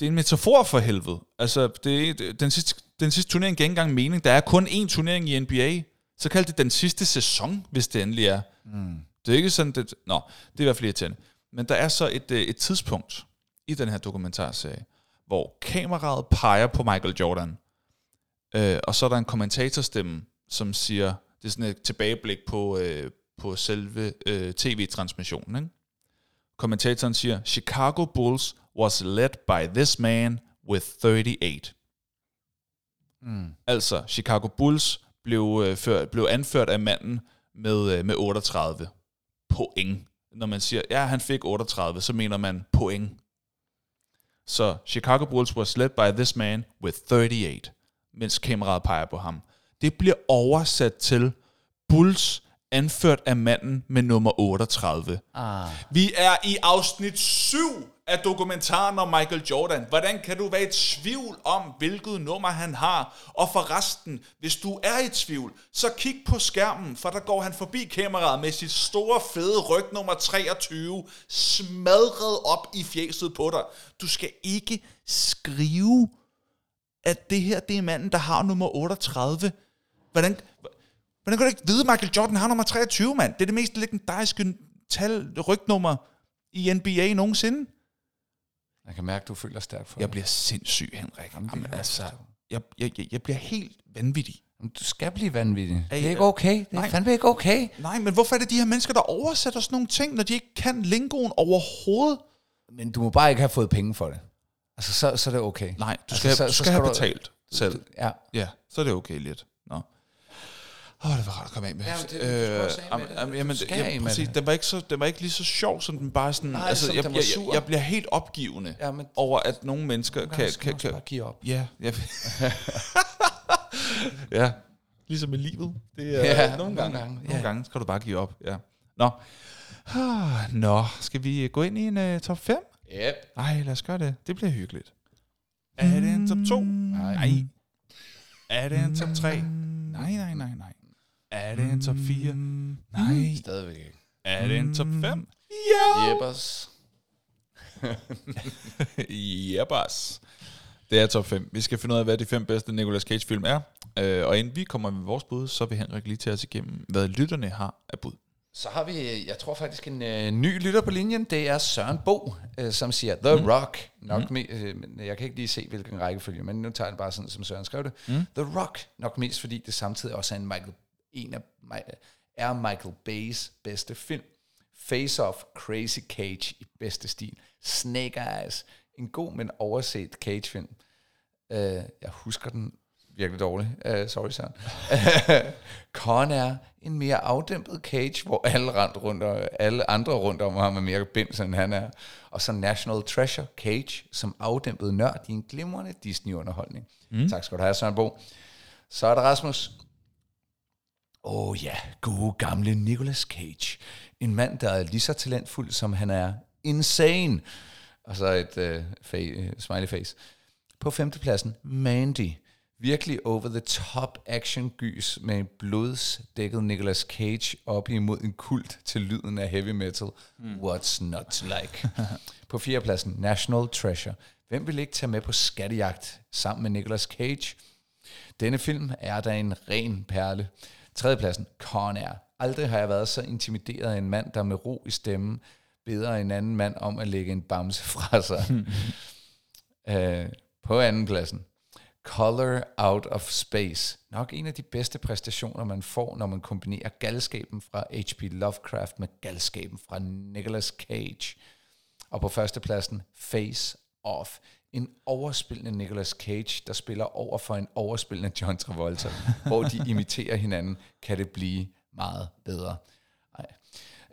det er en metafor for helvede. Altså, det er, den, sidste, den sidste turnering giver ikke engang mening. Der er kun én turnering i NBA. Så kald det den sidste sæson, hvis det endelig er. Mm. Det er ikke sådan, det... Nå, det er i hvert fald irriterende. Men der er så et, øh, et tidspunkt i den her dokumentarserie, hvor kameraet peger på Michael Jordan. Øh, og så er der en kommentatorstemme, som siger, det er sådan et tilbageblik på, øh, på selve øh, tv-transmissionen. Ikke? Kommentatoren siger, Chicago Bulls was led by this man with 38. Mm. Altså, Chicago Bulls blev, øh, før, blev anført af manden med, øh, med 38 point. Når man siger, ja, han fik 38, så mener man point. Så Chicago Bulls was led by this man with 38, mens kameraet peger på ham. Det bliver oversat til Bulls anført af manden med nummer 38. Ah. Vi er i afsnit 7 af dokumentaren om Michael Jordan. Hvordan kan du være i tvivl om, hvilket nummer han har? Og for resten, hvis du er i tvivl, så kig på skærmen, for der går han forbi kameraet med sit store, fede ryg nummer 23, smadret op i fjeset på dig. Du skal ikke skrive, at det her det er manden, der har nummer 38. Hvordan, hvordan kan du ikke vide, at Michael Jordan har nummer 23, mand? Det er det mest legendariske tal, rygnummer i NBA nogensinde. Jeg kan mærke, du føler stærkt for Jeg det. bliver sindssyg, Henrik. Jamen, det Jamen, altså, forstå. jeg, jeg, jeg, jeg bliver helt vanvittig. Jamen, Du skal blive vanvittig. Det Ey, er ikke okay. Det er nej. fandme ikke okay. Nej, men hvorfor er det de her mennesker, der oversætter sådan nogle ting, når de ikke kan lingoen overhovedet? Men du må bare ikke have fået penge for det. Altså, så, så er det okay. Nej, du Altså, skal, så- du så skal skal have du- betalt selv. Ja. Ja, så er det okay lidt. Åh, oh, det var rart at komme af med. Ja, men det- du skal også af med det. jamen, Du jamen, skal ja, af med præcis. det. Den var, ikke så, den var ikke lige så sjov, som den bare sådan... Nej, altså, jeg, jeg, sur. jeg, jeg bliver helt opgivende Ja, men over, at nogle mennesker nogle kan... kan, kan bare give op. ja, jeg, ja, ligesom i livet. Det er, Ja, nogle nogle gange, gange, nogle ja. gange skal du bare give op. Ja. Nå. Ah, Nå, skal vi gå ind i en uh, top 5? Yep. Ej, lad os gøre det. Det bliver hyggeligt. Er det en top 2? Nej. Er det en top 3? Nej, nej, nej, nej. Er det en top 4? Nej. Stadigvæk ikke. Er det en top 5? Ja! Jeppers. Jeppers. Det er top 5. Vi skal finde ud af, hvad de fem bedste Nicolas Cage-film er. Øh, og inden vi kommer med vores bud, så vil Henrik lige tage os igennem, hvad lytterne har af bud. Så har vi, jeg tror faktisk, en øh, ny lytter på linjen. Det er Søren Bo, øh, som siger The mm. Rock. Nok mm. me, øh, jeg kan ikke lige se, hvilken rækkefølge, men nu tager jeg det bare sådan, som Søren skrev det. Mm. The Rock. Nok mest, fordi det samtidig også er en, Michael, en af er Michael Bay's bedste film. Face Off, Crazy Cage i bedste stil. Snake Eyes, en god, men overset Cage-film. Uh, jeg husker den virkelig dårligt. Uh, sorry, Søren. Con er en mere afdæmpet Cage, hvor alle, rent rundt og, alle andre rundt om ham er mere bims, end han er. Og så National Treasure Cage, som afdæmpet nørd i en glimrende Disney-underholdning. Mm. Tak skal du have, Søren Bo. Så er der Rasmus. Åh oh ja, gode gamle Nicolas Cage. En mand, der er lige så talentfuld, som han er insane. Og så et uh, fa- uh, smiley face. På femtepladsen, Mandy. Virkelig over the top action gys med en blodsdækket Nicolas Cage op imod en kult til lyden af heavy metal. Mm. What's not to like? på fjerdepladsen, National Treasure. Hvem vil ikke tage med på skattejagt sammen med Nicolas Cage? Denne film er da en ren perle. Tredjepladsen, Con Air. Aldrig har jeg været så intimideret af en mand, der med ro i stemmen beder en anden mand om at lægge en bamse fra sig. uh, på andenpladsen, Color Out of Space. Nok en af de bedste præstationer, man får, når man kombinerer galskaben fra H.P. Lovecraft med galskaben fra Nicolas Cage. Og på førstepladsen, Face Off. En overspillende Nicolas Cage, der spiller over for en overspillende John Travolta, hvor de imiterer hinanden, kan det blive meget bedre. Ej.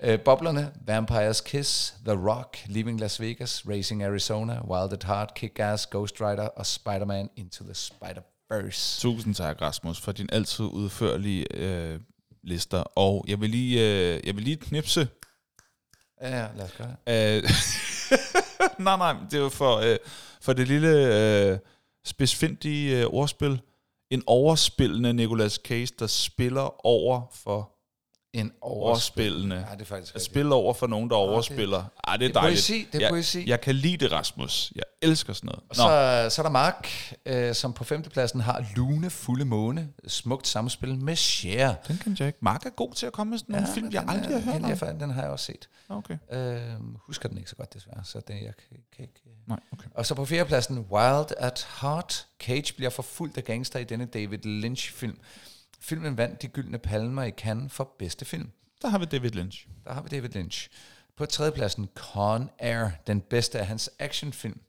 Øh, boblerne, Vampires Kiss, The Rock, Leaving Las Vegas, Racing Arizona, Wild at Heart, Kick-Ass, Ghost Rider og Spider-Man Into the Spider-Verse. Tusind tak, Rasmus, for din altid udførlige øh, lister. Og jeg vil lige, øh, jeg vil lige knipse. Ja, lad os gøre det. Nej, nej, det var for, øh, for det lille øh, spidsfindige øh, ordspil. En overspillende Nicolas Cage, der spiller over for en overspillende. Ja, det er faktisk At spille over for nogen, der overspiller. Ej, det er det er dejligt. poesi, det er jeg, poesi. Jeg kan lide det, Rasmus. Jeg elsker sådan noget. Og så, så er der Mark, øh, som på femtepladsen har Lune Fulde Måne. Smukt samspil med Cher. den kan jeg ikke. Mark er god til at komme med sådan nogle film, jeg den aldrig har hørt om. er- Den har jeg også set. Okay. Øh, husker den ikke så godt desværre, så det, jeg kan, kan ikke... Nej, okay. Og så på fjerdepladsen, Wild at Heart. Cage bliver forfulgt af gangster i denne David Lynch-film. Filmen vandt de gyldne palmer i Cannes for bedste film. Der har vi David Lynch. Der har vi David Lynch. På tredjepladsen, Con Air, den bedste af hans actionfilm.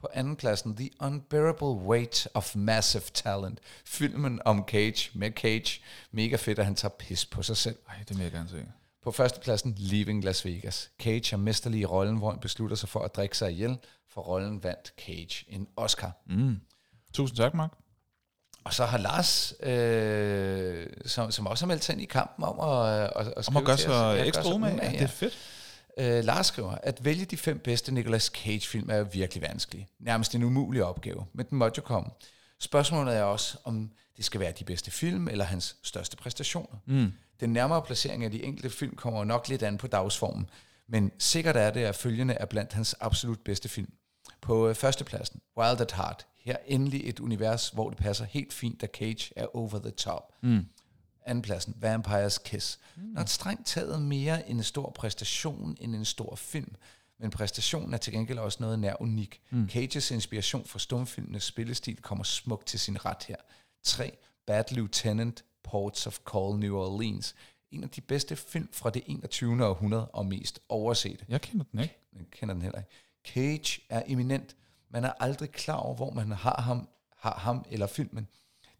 På andenpladsen, The Unbearable Weight of Massive Talent. Filmen om Cage med Cage. Mega fedt, at han tager pis på sig selv. Ej, det vil jeg gerne se. På førstepladsen, Leaving Las Vegas. Cage er mesterlig i rollen, hvor han beslutter sig for at drikke sig ihjel. For rollen vandt Cage en Oscar. Mm. Tusind tak, Mark. Og så har Lars, øh, som, som også har meldt sig ind i kampen om at, at, at Om skrive at gøre sig ekstra umage. Ja, det er fedt. Øh, Lars skriver, at vælge de fem bedste Nicolas Cage-film er virkelig vanskeligt. Nærmest en umulig opgave, men den måtte jo komme. Spørgsmålet er også, om det skal være de bedste film, eller hans største præstationer. Mm. Den nærmere placering af de enkelte film kommer nok lidt an på dagsformen, men sikkert er det, at følgende er blandt hans absolut bedste film. På øh, førstepladsen, Wild at Heart. Her endelig et univers, hvor det passer helt fint, da Cage er over the top. Mm. Andenpladsen, Vampires Kiss. Mm. Not strengt taget mere en stor præstation end en stor film. Men præstationen er til gengæld også noget nær unik. Mm. Cages inspiration fra stumfilmenes spillestil kommer smukt til sin ret her. 3. Bad Lieutenant, Ports of Call New Orleans. En af de bedste film fra det 21. århundrede og mest oversete. Jeg kender den ikke. Jeg kender den heller ikke. Cage er eminent. Man er aldrig klar over, hvor man har ham, har ham eller filmen.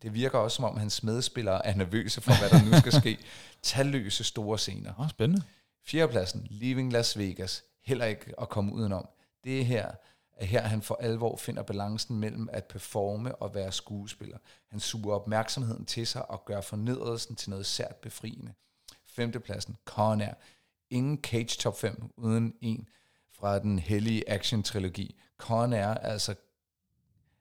Det virker også, som om hans medspillere er nervøse for, hvad der nu skal ske. Talløse store scener. Åh, spændende. Fjerdepladsen, Leaving Las Vegas. Heller ikke at komme udenom. Det er her, at her han for alvor finder balancen mellem at performe og være skuespiller. Han suger opmærksomheden til sig og gør fornedrelsen til noget sært befriende. Femtepladsen, Con Air. Ingen Cage Top 5 uden en fra den hellige action-trilogi. Con Air er altså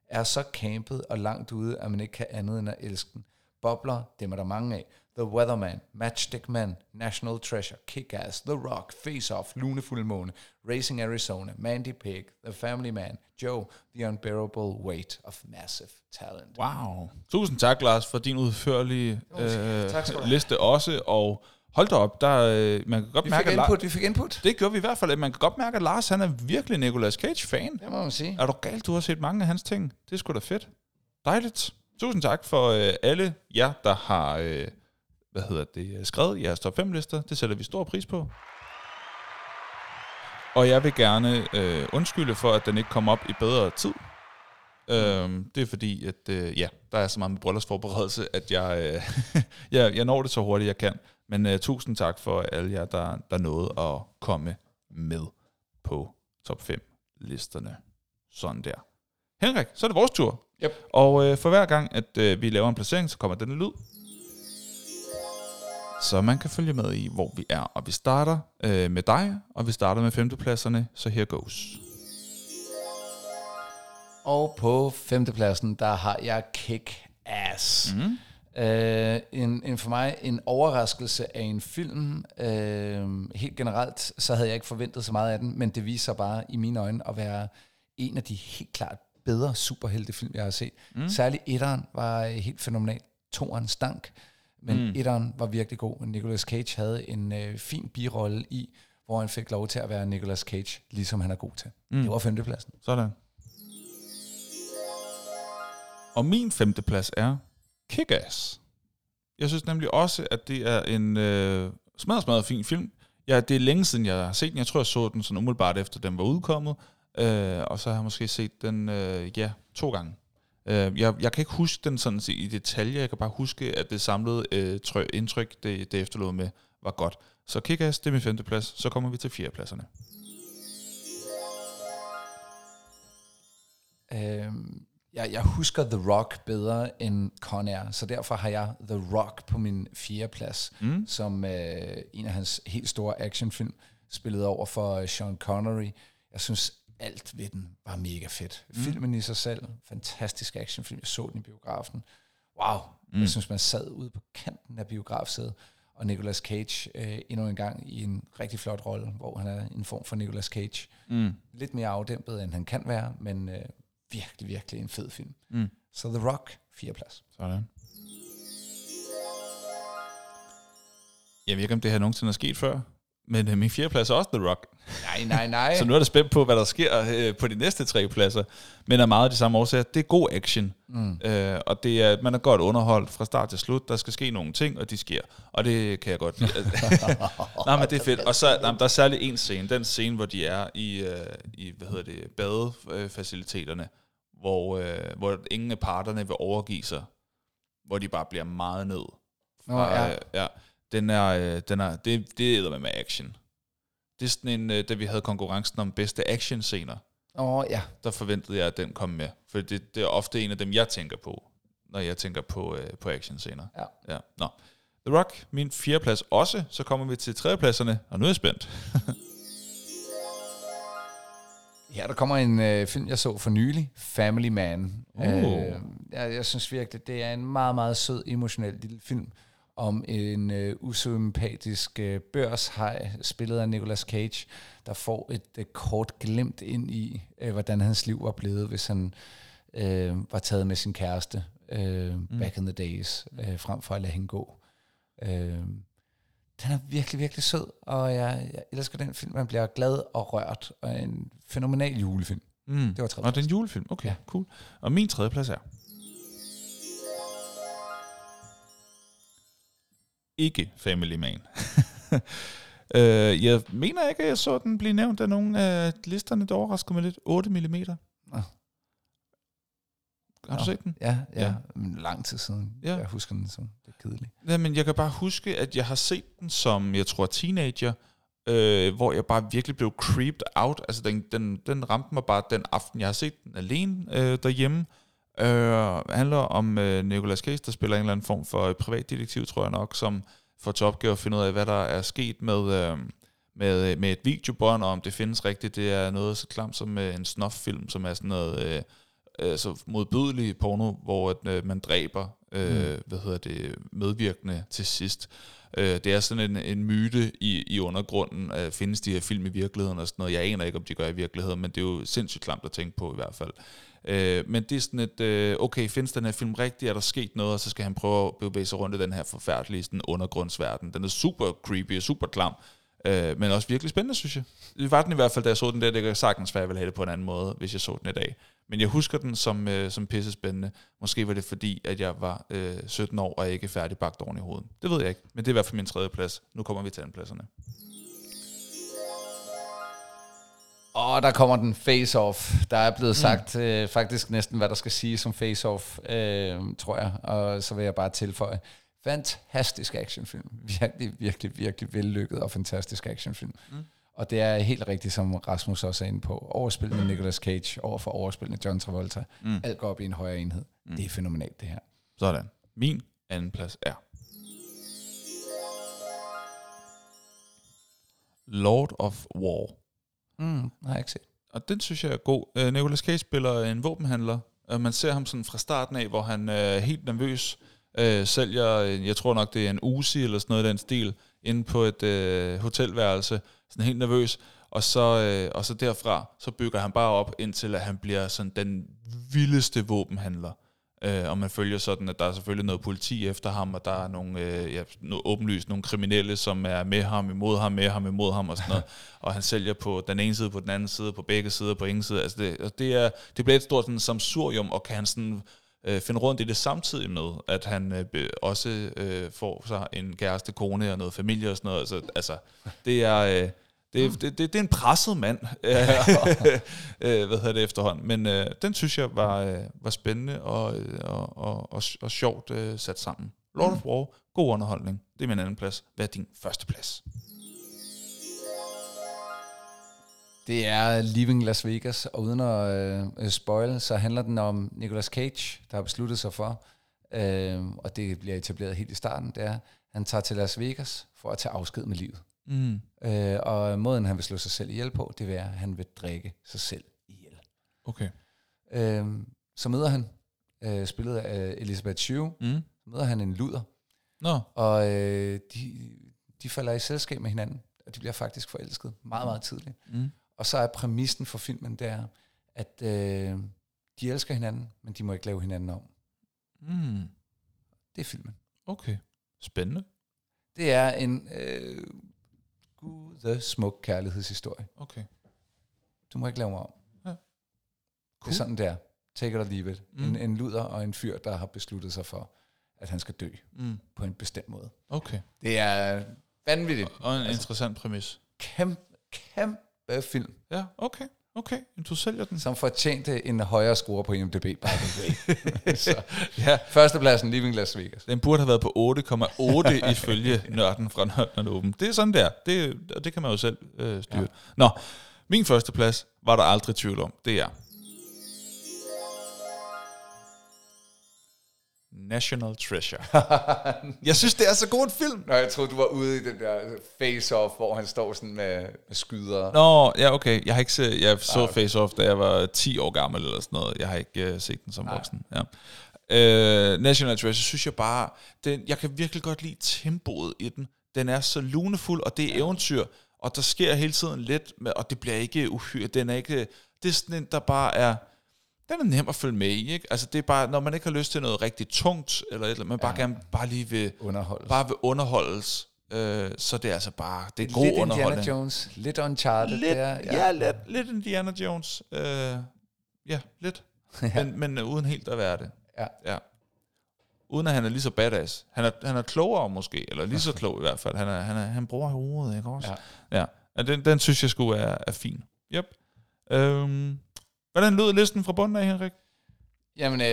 er så campet og langt ude, at man ikke kan andet end at elske den. Bobler, dem er der mange af. The Weatherman, Matchstick Man, National Treasure, Kick-Ass, The Rock, Face Off, Lunefuld Måne, Racing Arizona, Mandy Pig, The Family Man, Joe, The Unbearable Weight of Massive Talent. Wow. Tusind tak, Lars, for din udførlige øh, Tak liste også. Og hold da op, der, øh, man kan godt Vi mærke, fik at input, vi fik input. det gjorde vi i hvert fald. at Man kan godt mærke, at Lars han er virkelig Nicolas Cage-fan. Det må man sige. Er du galt, du har set mange af hans ting? Det er sgu da fedt. Dejligt. Tusind tak for øh, alle jer, der har øh, hvad hedder det, skrevet jeres top 5 lister. Det sætter vi stor pris på. Og jeg vil gerne øh, undskylde for, at den ikke kom op i bedre tid. Øhm, det er fordi, at øh, ja, der er så meget med bryllupsforberedelse, at jeg, øh, jeg, jeg når det så hurtigt, jeg kan. Men øh, tusind tak for alle jer, der, der nåede at komme med på top 5 listerne. Sådan der. Henrik, så er det vores tur. Yep. Og øh, for hver gang, at øh, vi laver en placering, så kommer denne lyd. så man kan følge med i, hvor vi er. Og vi starter øh, med dig, og vi starter med femtepladserne, så her goes. Og på femtepladsen, der har jeg Kick-Ass. Mm. Uh, en, en for mig en overraskelse af en film. Uh, helt generelt, så havde jeg ikke forventet så meget af den, men det viser bare i mine øjne at være en af de helt klart bedre superheltefilm, jeg har set. Mm. Særligt etteren var helt fænomenal. Toeren stank, men mm. etteren var virkelig god. Nicolas Cage havde en uh, fin birolle i, hvor han fik lov til at være Nicolas Cage, ligesom han er god til. Mm. Det var femtepladsen. Sådan. Og min femteplads er Kick-Ass. Jeg synes nemlig også, at det er en øh, smadret, smadret fin film. Ja, det er længe siden, jeg har set den. Jeg tror, jeg så den sådan umiddelbart efter, den var udkommet. Øh, og så har jeg måske set den, øh, ja, to gange. Øh, jeg, jeg kan ikke huske den sådan i detaljer. Jeg kan bare huske, at det samlede øh, trø, indtryk, det, det efterlod med, var godt. Så kick det er min femte plads. Så kommer vi til fjerdepladserne. pladserne. Jeg, jeg husker The Rock bedre end Con Air, så derfor har jeg The Rock på min fjerde plads, mm. som øh, en af hans helt store actionfilm, spillet over for Sean Connery. Jeg synes, alt ved den var mega fedt. Mm. Filmen i sig selv, fantastisk actionfilm. Jeg så den i biografen. Wow, mm. jeg synes, man sad ude på kanten af biografsædet, og Nicolas Cage øh, endnu en gang i en rigtig flot rolle, hvor han er en form for Nicolas Cage. Mm. Lidt mere afdæmpet, end han kan være, men øh, virkelig, virkelig en fed film. Mm. Så The Rock, fire plads. Sådan. Jeg ved ikke, om det her nogensinde er sket før, men øh, min fjerde plads er også The Rock. Nej, nej, nej. så nu er der spændt på, hvad der sker øh, på de næste tre pladser. Men er meget af de samme årsager. Det er god action. Mm. Øh, og det er, man er godt underholdt fra start til slut. Der skal ske nogle ting, og de sker. Og det kan jeg godt lide. nej, men det er fedt. Og så nej, der er særligt en scene. Den scene, hvor de er i, øh, i hvad hedder det, badefaciliteterne. Hvor, øh, hvor ingen af parterne vil overgive sig. Hvor de bare bliver meget ned. Fra, oh, ja. Øh, ja. Den er, øh, den er, det, det er med action. Det er sådan en, øh, da vi havde konkurrencen om bedste action-scener. Åh, oh, ja. Der forventede jeg, at den kom med. For det, det er ofte en af dem, jeg tænker på, når jeg tænker på, øh, på action-scener. Ja. ja. Nå. The Rock, min fjerdeplads også. Så kommer vi til tredjepladserne, og nu er jeg spændt. Ja, der kommer en øh, film, jeg så for nylig, Family Man. Uh. Øh, jeg, jeg synes virkelig, det er en meget, meget sød, emotionel lille film, om en øh, usympatisk øh, børshej, spillet af Nicolas Cage, der får et øh, kort glimt ind i, øh, hvordan hans liv var blevet, hvis han øh, var taget med sin kæreste øh, mm. back in the days, øh, frem for at lade hende gå. Øh, den er virkelig, virkelig sød, og jeg, jeg elsker den film. Man bliver glad og rørt, og en fænomenal julefilm. Mm. Det var tredje Og det er en julefilm, okay, ja. cool. Og min tredje plads er... ikke Family Man. øh, jeg mener ikke, at jeg så den blive nævnt af nogle af listerne, der overraskede mig lidt. 8 mm. Ah. Har du set den? Ja, ja, ja. Lang tid siden. Ja. Jeg husker den som det kedeligt. Ja, men jeg kan bare huske, at jeg har set den som, jeg tror, teenager, øh, hvor jeg bare virkelig blev creeped out. Altså, den, den, den ramte mig bare den aften, jeg har set den alene øh, derhjemme. Øh, handler om øh, Nicolas Cage, der spiller en eller anden form for privatdetektiv, tror jeg nok, som får til opgave at finde ud af, hvad der er sket med, øh, med, med et videobånd, og om det findes rigtigt. Det er noget så klamt som øh, en snuff-film, som er sådan noget øh, øh, så modbydelig porno, hvor at, øh, man dræber øh, mm. hvad hedder det, medvirkende til sidst. Øh, det er sådan en, en myte i, i undergrunden. Øh, findes de her film i virkeligheden og sådan noget? Jeg aner ikke, om de gør i virkeligheden, men det er jo sindssygt klamt at tænke på i hvert fald. Øh, men det er sådan et, øh, okay, findes den her film rigtig? Er der sket noget? Og så skal han prøve at bevæge sig rundt i den her forfærdelige sådan, undergrundsverden. Den er super creepy og super klam. Øh, men også virkelig spændende, synes jeg. Det var den i hvert fald, da jeg så den der. Det kan sagtens være, jeg ville have det på en anden måde, hvis jeg så den i dag. Men jeg husker den som, øh, som pisse spændende. Måske var det fordi, at jeg var øh, 17 år og ikke færdig bagt oven i hovedet. Det ved jeg ikke, men det er i hvert fald min tredje plads. Nu kommer vi til andenpladserne. Og der kommer den face-off. Der er blevet mm. sagt mm. øh, faktisk næsten, hvad der skal sige som face-off, øh, tror jeg. Og så vil jeg bare tilføje, fantastisk actionfilm. Virkelig, virkelig, virkelig vellykket og fantastisk actionfilm. Mm. Og det er helt rigtigt, som Rasmus også er inde på. Overspillende Nicolas Cage over for overspillende John Travolta. Mm. Alt går op i en højere enhed. Mm. Det er fænomenalt, det her. Sådan. Min anden plads er... Lord of War. Mm, har jeg ikke set. Og den synes jeg er god. Uh, Nicolas Cage spiller en våbenhandler. og man ser ham sådan fra starten af, hvor han er helt nervøs. øh, sælger, jeg tror nok det er en Uzi eller sådan noget i den stil, inde på et øh, hotelværelse. Sådan helt nervøs. Og så, øh, og så derfra, så bygger han bare op, indtil at han bliver sådan den vildeste våbenhandler. Uh, og man følger sådan, at der er selvfølgelig noget politi efter ham, og der er nogle, uh, ja, noget åbenlyst nogle kriminelle, som er med ham, imod ham, med ham, imod ham og sådan noget. og han sælger på den ene side, på den anden side, på begge sider, på ingen side. Altså det, og det, er, det bliver et stort sådan, samsurium, og kan han sådan øh, finde rundt i det samtidig med, at han øh, også øh, får sig en kæreste, kone og noget familie og sådan noget. Altså, altså det er... Øh, det, det, det, det er en presset mand, øh, hvad hedder det efterhånden. Men øh, den synes jeg var, øh, var spændende og, øh, og, og, og, og sjovt øh, sat sammen. Lord of War, god underholdning. Det er min anden plads. Hvad er din første plads? Det er Leaving Las Vegas, og uden at øh, spoil, så handler den om Nicolas Cage, der har besluttet sig for, øh, og det bliver etableret helt i starten, det er, han tager til Las Vegas for at tage afsked med livet. Mm. Øh, og måden, han vil slå sig selv ihjel på, det vil være, at han vil drikke sig selv ihjel. Okay. Øh, så møder han, øh, spillet af Elizabeth Shue, Mm. så møder han en luder, Nå, og øh, de, de falder i selskab med hinanden, og de bliver faktisk forelsket meget, meget tidligt. mm. Og så er præmissen for filmen, der, at øh, de elsker hinanden, men de må ikke lave hinanden om. Mm. Det er filmen. okay. Spændende. Det er en øh, gud smuk kærlighedshistorie. Okay. Du må ikke lave mig om. Ja. Det Cool. er sådan der. Take it or leave it. Mm. En, en luder og en fyr, der har besluttet sig for, at han skal dø Mm. på en bestemt måde. Okay. Det er vanvittigt. Og en altså. interessant præmis. Kæmpe, kæmpe film, Ja, okay. Okay, men du sælger den. som fortjente en højere score på IMDb, by the way. så, Ja, førstepladsen, Living Las Vegas. den burde have været på 8,8 ifølge nørden fra Nørden åben. Det er sådan der. Det, og det kan man jo selv øh, styre. Ja. Nå, min første plads var der aldrig tvivl om. Det er National Treasure. jeg synes, det er så god en film. Nå, jeg troede, du var ude i den der face-off, hvor han står sådan med, med skyder. Nå, ja, okay. Jeg har ikke set, jeg så okay. Face Off, da jeg var 10 år gammel eller sådan noget. Jeg har ikke uh, set den som voksen. Ja. Uh, National Treasure, synes jeg bare, den, jeg kan virkelig godt lide tempoet i den. Den er så lunefuld, og det er eventyr, og der sker hele tiden lidt, med, og det bliver ikke uhyre. Den er ikke, det er sådan en, der bare er, den er nem at følge med i, ikke? Altså det er bare, når man ikke har lyst til noget rigtig tungt, eller et eller andet, man bare Ja. gerne bare lige vil, Underholdt. bare vil underholdes, øh, så det er altså bare, det er god lidt underholdning. Indiana Jones, lidt Uncharted. Lidt, der, ja, ja lidt, lidt Indiana Jones. Øh, ja, lidt. Ja. Men, men øh, uden helt at være det. Ja. ja. Uden at han er lige så badass. Han er, han er klogere måske, eller lige så klog i hvert fald. Han, er, han, er, han bruger hovedet, ikke også? Ja. ja. ja den, den synes jeg skulle er, er fin. Yep. Øhm, hvordan lød listen fra bunden af, Henrik? Jamen, øh,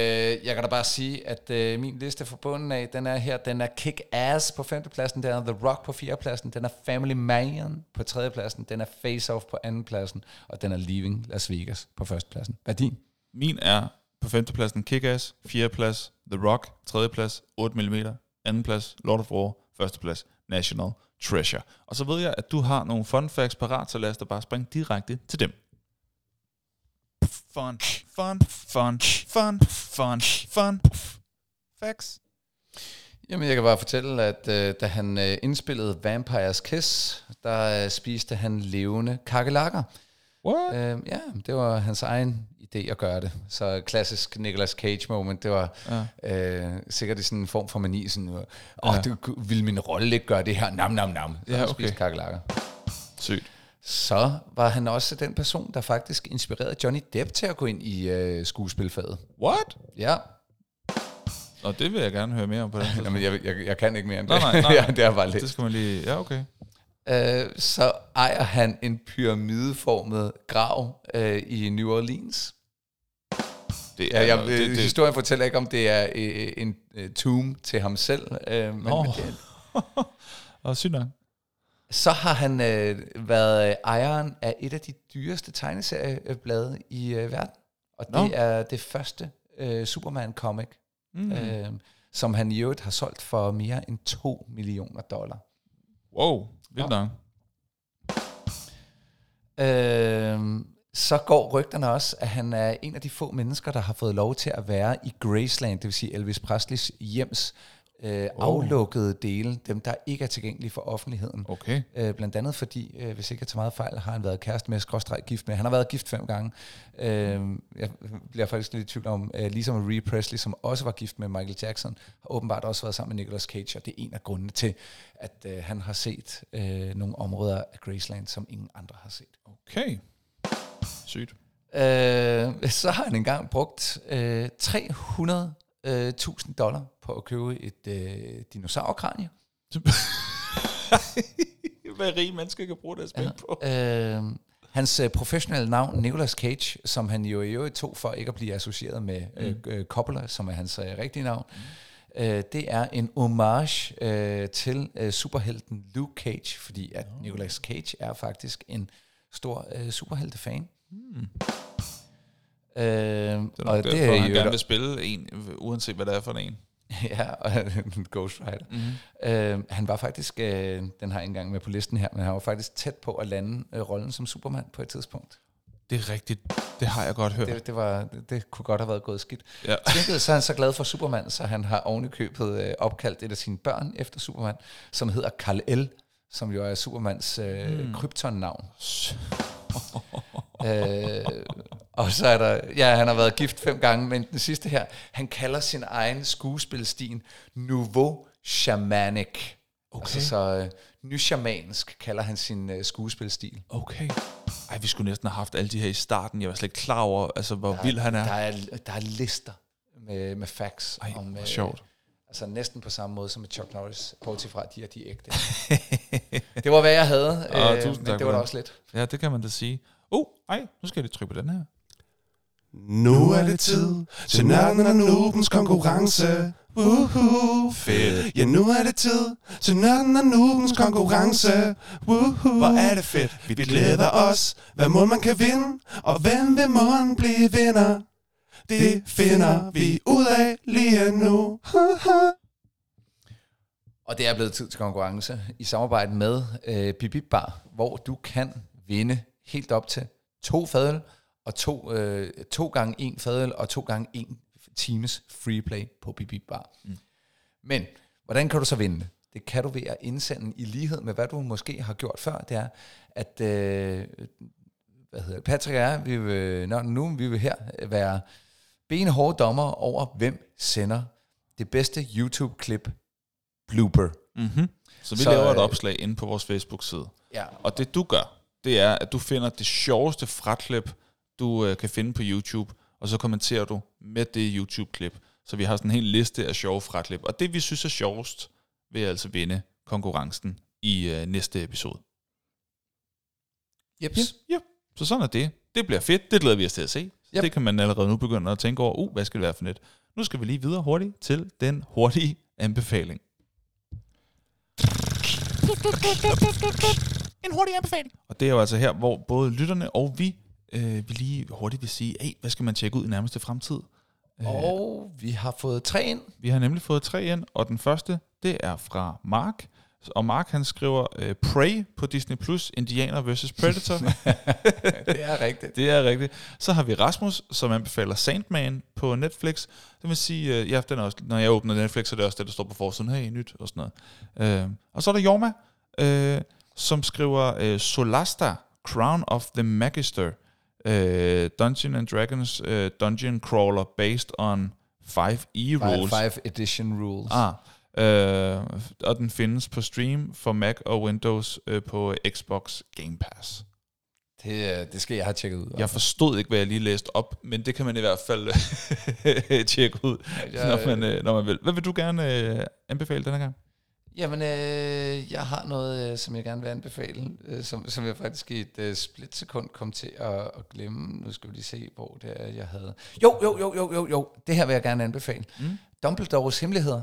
jeg kan da bare sige, at øh, min liste fra bunden af, den er her, den er Kick-Ass på femtepladsen, den er The Rock på fjerdepladsen, den er Family Man på tredjepladsen, den er Face Off på andenpladsen, og den er Leaving Las Vegas på førstepladsen. Hvad er din? Min er på femtepladsen Kick-Ass, fjerdeplads The Rock, tredjeplads 8mm, andenplads Lord of War, førsteplads National Treasure. Og så ved jeg, at du har nogle fun facts parat, så lad os da bare springe direkte til dem. Fun, fun, fun, fun, fun, fun, facts. Jamen, jeg kan bare fortælle, at øh, da han øh, indspillede Vampires Kiss, der øh, spiste han levende kakelakker. What? Øh, ja, det var hans egen idé at gøre det. Så klassisk Nicolas Cage moment, det var Ja. øh, sikkert i sådan en form for mani, sådan, åh, Ja. ja. det ville min rolle ikke gøre det her, nam, nam, nam. Så Ja, han okay. spiste kakelakker. Sygt. Så var han også den person, der faktisk inspirerede Johnny Depp til at gå ind i øh, skuespilfaget. What? Ja, Nå, det vil jeg gerne høre mere om på den tid. Jamen, jeg, jeg, jeg kan ikke mere end Nej, det. nej, nej. ja, det er bare lidt. Det skal man lige... Ja, okay. Øh, så ejer han en pyramideformet grav øh, i New Orleans. Det Ja, jeg, det, det, det, historien fortæller ikke, om det er øh, en øh, tomb til ham selv. Øh, men, Nå. men det, Og sygt nok. Så har han øh, været øh, ejeren af et af de dyreste tegneserieblade i øh, verden. Og det Nå. er det første øh, Superman-comic, Mm. øh, som han i øvrigt har solgt for mere end 2 millioner dollar. Wow, vildt Ja. nok. Øh, så går rygterne også, at han er en af de få mennesker, der har fået lov til at være i Graceland, det vil sige Elvis Presleys hjems øh, aflukkede dele, dem der ikke er tilgængelige for offentligheden. Okay. Øh, blandt andet fordi, øh, hvis ikke jeg tager meget fejl, har han været kæreste med, skråstreg gift med. Han har været gift fem gange. Øh, jeg bliver faktisk lidt i tvivl om, øh, ligesom Marie Presley, som også var gift med Michael Jackson, har åbenbart også været sammen med Nicolas Cage, og det er en af grundene til, at øh, han har set øh, nogle områder af Graceland, som ingen andre har set. Okay. Sygt. Øh, så har han engang brugt øh, 300.000 dollar på at købe et øh, dinosaurkranie. Hvad rige mennesker kan bruge deres penge på. Øh, hans øh, professionelle navn, Nicolas Cage, som han jo i øvrigt tog for ikke at blive associeret med øh, øh, Coppola, som er hans øh, rigtige navn, mm. øh, det er en homage øh, til øh, superhelten Luke Cage, fordi at Nicolas Cage er faktisk en stor øh, superheltefan. Mm. Øh, Det er og derfor, det er han jo gerne vil spille en, uanset hvad det er for en. ja, og Ghost Rider. Mm-hmm. Øh, han var faktisk, øh, den har jeg ikke engang med på listen her, men han var faktisk tæt på at lande øh, rollen som Superman på et tidspunkt. Det er rigtigt. Det har jeg godt hørt. Det, det, var, det, det kunne godt have været gået skidt. Ja. Til så er han så glad for Superman, så han har ovenikøbet øh, opkaldt et af sine børn efter Superman, som hedder Karl L., som jo er Supermans øh, mm. krypton-navn. øh, og så er der, ja, han har været gift fem gange, men den sidste her, han kalder sin egen skuespilstil Nouveau Shamanic. Okay. Altså så øh, nyshamansk kalder han sin øh, skuespilstil. Okay. Ej, vi skulle næsten have haft alle de her i starten. Jeg var slet ikke klar over, altså, hvor Der vild han er. Der er, der er lister med, med facts. Ej, om, øh, sjovt. Altså næsten på samme måde som med Chuck Norris, bortset fra, at de er de ægte. det var, hvad jeg havde, Åh, øh, tusind men tak det var da det. også lidt. Ja, det kan man da sige. Oh, ej, nu skal jeg lige trykke på den her. Nu er det tid til nørden og noobens konkurrence. Woohoo, fedt. Ja, nu er det tid til nørden og noobens konkurrence. Woohoo, hvor er det fedt. Vi glæder os, hvad må man kan vinde, og hvem vil måden blive vinder. Det finder vi ud af lige nu. Og det er blevet tid til konkurrence i samarbejde med øh, Bibib Bar, hvor du kan vinde helt op til to fadøl, og to, øh, to gange en fadøl, og to gange en times free play på Bibib Bar. Mm. Men hvordan kan du så vinde det? Det kan du ved at indsende i lighed med, hvad du måske har gjort før. Det er, at øh, hvad hedder det, Patrick og jeg, vi vil, når nu vi vil her være benhårde dommer over, hvem sender det bedste YouTube-klip blooper. Mm-hmm. Så vi Så, laver et øh, opslag inde på vores Facebook-side. Ja, Og det du gør, det er, at du finder det sjoveste fraklip, du øh, kan finde på YouTube, og så kommenterer du med det YouTube-klip. Så vi har sådan en hel liste af sjove fraklip. Og det, vi synes er sjovest, vil altså vinde konkurrencen i øh, næste episode. Jeps. Ja, så sådan er det. Det bliver fedt. Det glæder vi os til at se. Yep. Det kan man allerede nu begynde at tænke over, uh, hvad skal det være for net? Nu skal vi lige videre hurtigt til den hurtige anbefaling. En hurtig anbefaling. Og det er jo altså her, hvor både lytterne og vi øh, vil lige hurtigt vil sige, hey, hvad skal man tjekke ud i nærmeste fremtid? Og vi har fået tre ind. Vi har nemlig fået tre ind, og den første, det er fra Mark. Og Mark han skriver øh, Prey på Disney Plus, Indianer vs. Predator. Det er rigtigt. Det er rigtigt. Så har vi Rasmus, som anbefaler Sandman på Netflix. Det vil sige, øh, ja, den er også, når jeg åbner Netflix, så er det også det, der står på forsiden. Hey, nyt og sådan noget. Øh, og så er der Jorma, øh, som skriver øh, Solasta, Crown of the Magister, øh, Dungeon and Dragons øh, Dungeon Crawler based on 5e Five, rules. five edition rules. Ah, øh, og den findes på stream for Mac og Windows øh, på Xbox Game Pass. Det, øh, det skal jeg have tjekket ud. Jeg forstod ikke, hvad jeg lige læste op, men det kan man i hvert fald øh, tjekke ud, Jeg- når, man, øh, når man vil. Hvad vil du gerne øh, anbefale denne gang? Jamen, øh, jeg har noget, øh, som jeg gerne vil anbefale, øh, som, som jeg faktisk i et øh, splitsekund kom til at, at glemme. Nu skal vi lige se, hvor det er, jeg havde... Jo, jo, jo, jo, jo, jo. Det her vil jeg gerne anbefale. Mm. Dumbledores Hemmeligheder.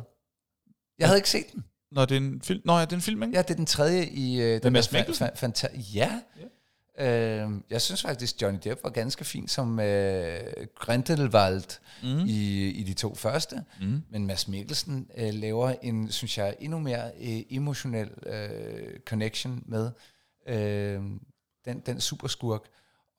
Jeg havde ikke set den. Når det er en film, Nå, ja, det er en film, ikke? Ja, det er den tredje i... Øh, den Mads der fa- Mikkelsen? fa- fanta- ja. Øh, jeg synes faktisk, Johnny Depp var ganske fin som øh, Grindelwald Mm. i, i de to første. Mm. Men Mads Mikkelsen øh, laver en, synes jeg, endnu mere øh, emotionel øh, connection med øh, den, den superskurk.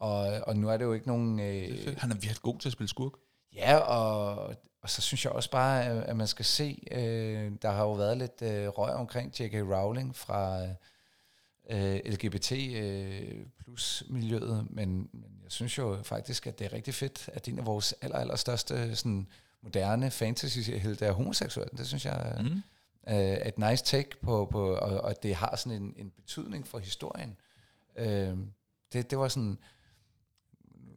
Og, og nu er det jo ikke nogen... Øh, Han er virkelig god til at spille skurk. Ja, og, og så synes jeg også bare, at, man skal se, øh, der har jo været lidt øh, røg omkring J.K. Rowling fra øh, LGBT øh, plus miljøet, men, men jeg synes jo faktisk, at det er rigtig fedt, at en af vores aller, aller største sådan, moderne fantasy-helte er homoseksuel. Det synes jeg mm. Er et nice take på, på og, og at det har sådan en, en betydning for historien. Øh, det, det var sådan...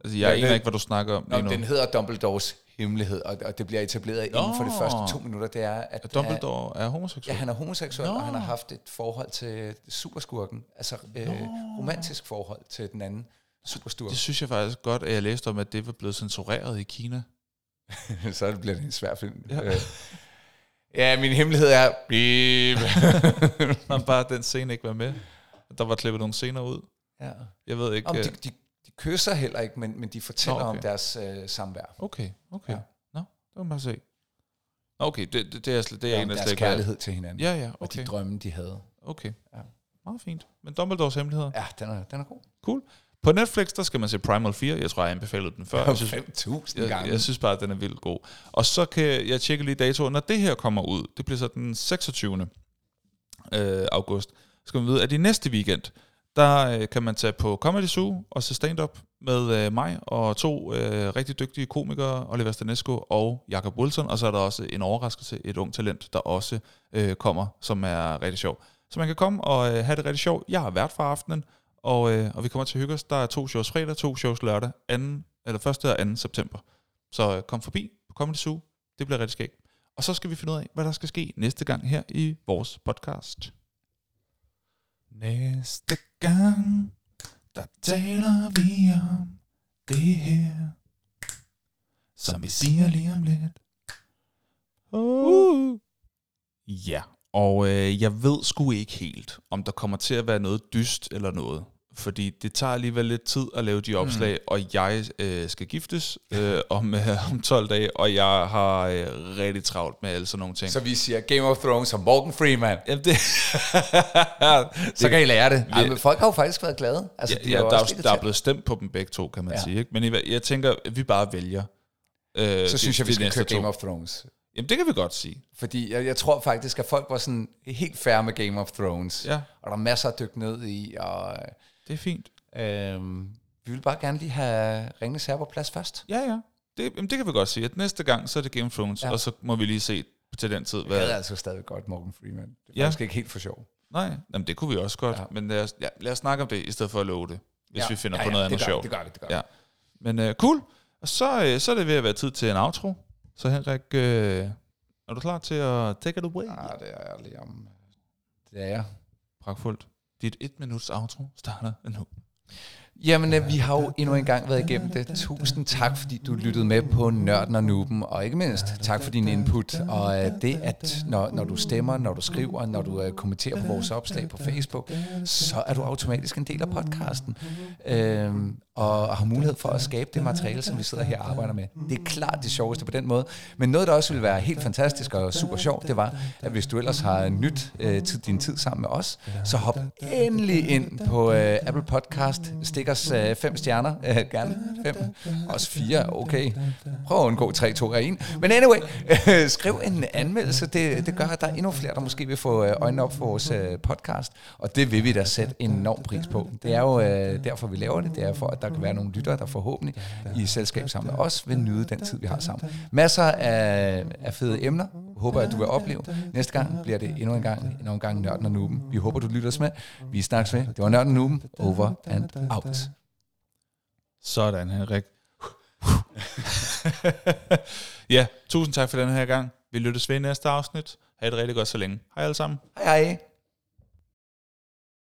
Altså, jeg aner ikke, hvad du snakker om lige nu. den hedder Dumbledores hemmelighed, og, og det bliver etableret inden for de Nå. første to minutter, det er, at At Dumbledore er homoseksuel. Ja, han er homoseksuel, Nå. og han har haft et forhold til superskurken, altså øh, romantisk forhold til den anden superskurk. Det synes jeg faktisk godt, at jeg læste om, at det var blevet censureret i Kina. så bliver det en svær film. Ja. Ja, øh, ja min hemmelighed er... Når bare den scene ikke var med. Der var klippet nogle scener ud. ja. Jeg ved ikke... Om, øh, de, de, de kysser heller ikke, men, men de fortæller Nå, okay. om deres øh, samvær. Okay, okay. Ja. Nå, det må man se. Nå, Okay, det, det, det er, slet, det er Ja, jeg om egentlig deres slet kærlighed til hinanden. Ja, ja, Og okay. de drømme, de havde. Okay. Ja. Meget fint. Men Dumbledores hemmeligheder. Ja, den er, den er god. Cool. På Netflix, der skal man se Primal 4. Jeg tror, jeg anbefalede den før. Jeg synes, 5.000 jeg, gange. jeg synes bare, at den er vildt god. Og så kan jeg tjekke lige datoen. Når det her kommer ud, det bliver så den 26. Øh, august, så skal man vide, at i næste weekend, der øh, kan man tage på Comedy Zoo og se stand-up med øh, mig og to øh, rigtig dygtige komikere, Oliver Stanesco og Jakob Wilson, og så er der også en overraskelse, et ung talent, der også øh, kommer, som er rigtig sjov. Så man kan komme og øh, have det rigtig sjovt. Jeg har været for aftenen, og, øh, og vi kommer til at hygge os. Der er to shows fredag, to shows lørdag, 2. eller 1. og 2. september. Så øh, kom forbi på Comedy Zoo. Det bliver rigtig skægt. Og så skal vi finde ud af, hvad der skal ske næste gang her i vores podcast. Næste gang, der taler vi om det her, som vi siger lige om lidt. Uh. Ja, og øh, jeg ved sgu ikke helt, om der kommer til at være noget dyst eller noget. Fordi det tager alligevel lidt tid at lave de opslag, mm. og jeg øh, skal giftes øh, om, øh, om 12 dage, og jeg har øh, rigtig travlt med alle sådan nogle ting. Så vi siger Game of Thrones og Morgan Freeman. Jamen, det, Så kan I lære det. Ej, men folk har jo faktisk været glade. Altså, ja, de ja, der, er, der er blevet stemt på dem begge to, kan man ja. Sige. Ikke? Men jeg, jeg tænker, at vi bare vælger. Øh, Så de- synes jeg, vi skal køre to. Game of Thrones. Jamen, det kan vi godt sige. Fordi jeg, jeg tror faktisk, at folk var sådan helt fair med Game of Thrones. Ja, Og der er masser at dykke ned i. Og det er fint. øhm, vi vil bare gerne lige have Ringens Herre på plads først. Ja, ja. Det, jamen, det kan vi godt sige. At næste gang, så er det Game of Thrones, ja. Ja. og så må vi lige se til den tid, Jeg hvad... havde altså stadig godt Morgan Freeman. Det er Ja. faktisk ikke helt for sjov. Nej, jamen, det kunne vi også godt. Ja. Ja. Men lad os, ja, lad os snakke om det, i stedet for at love det, hvis ja. vi finder ja, på ja, noget andet sjovt. Det gør vi, det gør Ja. ja. Men uh, cool. Og så, uh, så er det ved at være tid til en outro. Så Henrik, uh, er du klar til at take it away? Ah, det er jeg lige om. Det er jeg. Pragtfuldt. Dit et minuts outro starter nu. Jamen, øh, vi har jo endnu en gang været igennem det. Tusind tak, fordi du lyttede med på Nørden og Nuben, og ikke mindst tak for din input. Og øh, det, at når, når du stemmer, når du skriver, når du øh, kommenterer på vores opslag på Facebook, så er du automatisk en del af podcasten. Øhm, og har mulighed for at skabe det materiale, som vi sidder her og arbejder med. Det er klart det sjoveste på den måde. Men noget, der også ville være helt fantastisk og super sjovt, det var, at hvis du ellers har nyt øh, din tid sammen med os, så hop endelig ind på øh, Apple Podcast. Stik os øh, fem stjerner. Øh, gerne fem. Også fire, okay. Prøv at undgå 3, 2 og 1. Men anyway, øh, skriv en anmeldelse. Det, det gør, at der er endnu flere, der måske vil få øh, øjnene op for vores øh, podcast. Og det vil vi da sætte enorm pris på. Det er jo øh, derfor, vi laver det. Det er for, at der kan være nogle lyttere, der forhåbentlig i selskab sammen med os vil nyde den tid, vi har sammen. Masser af, af fede emner. Håber, at du vil opleve. Næste gang bliver det endnu en gang, en omgang Nørden og Nuben. Vi håber, du lytter os med. Vi snakkes ved. Det var Nørden og Nuben. Over and out. Sådan, Henrik. ja, tusind tak for den her gang. Vi lyttes ved i næste afsnit. Ha' det rigtig godt så længe. Hej alle sammen. Hej hej.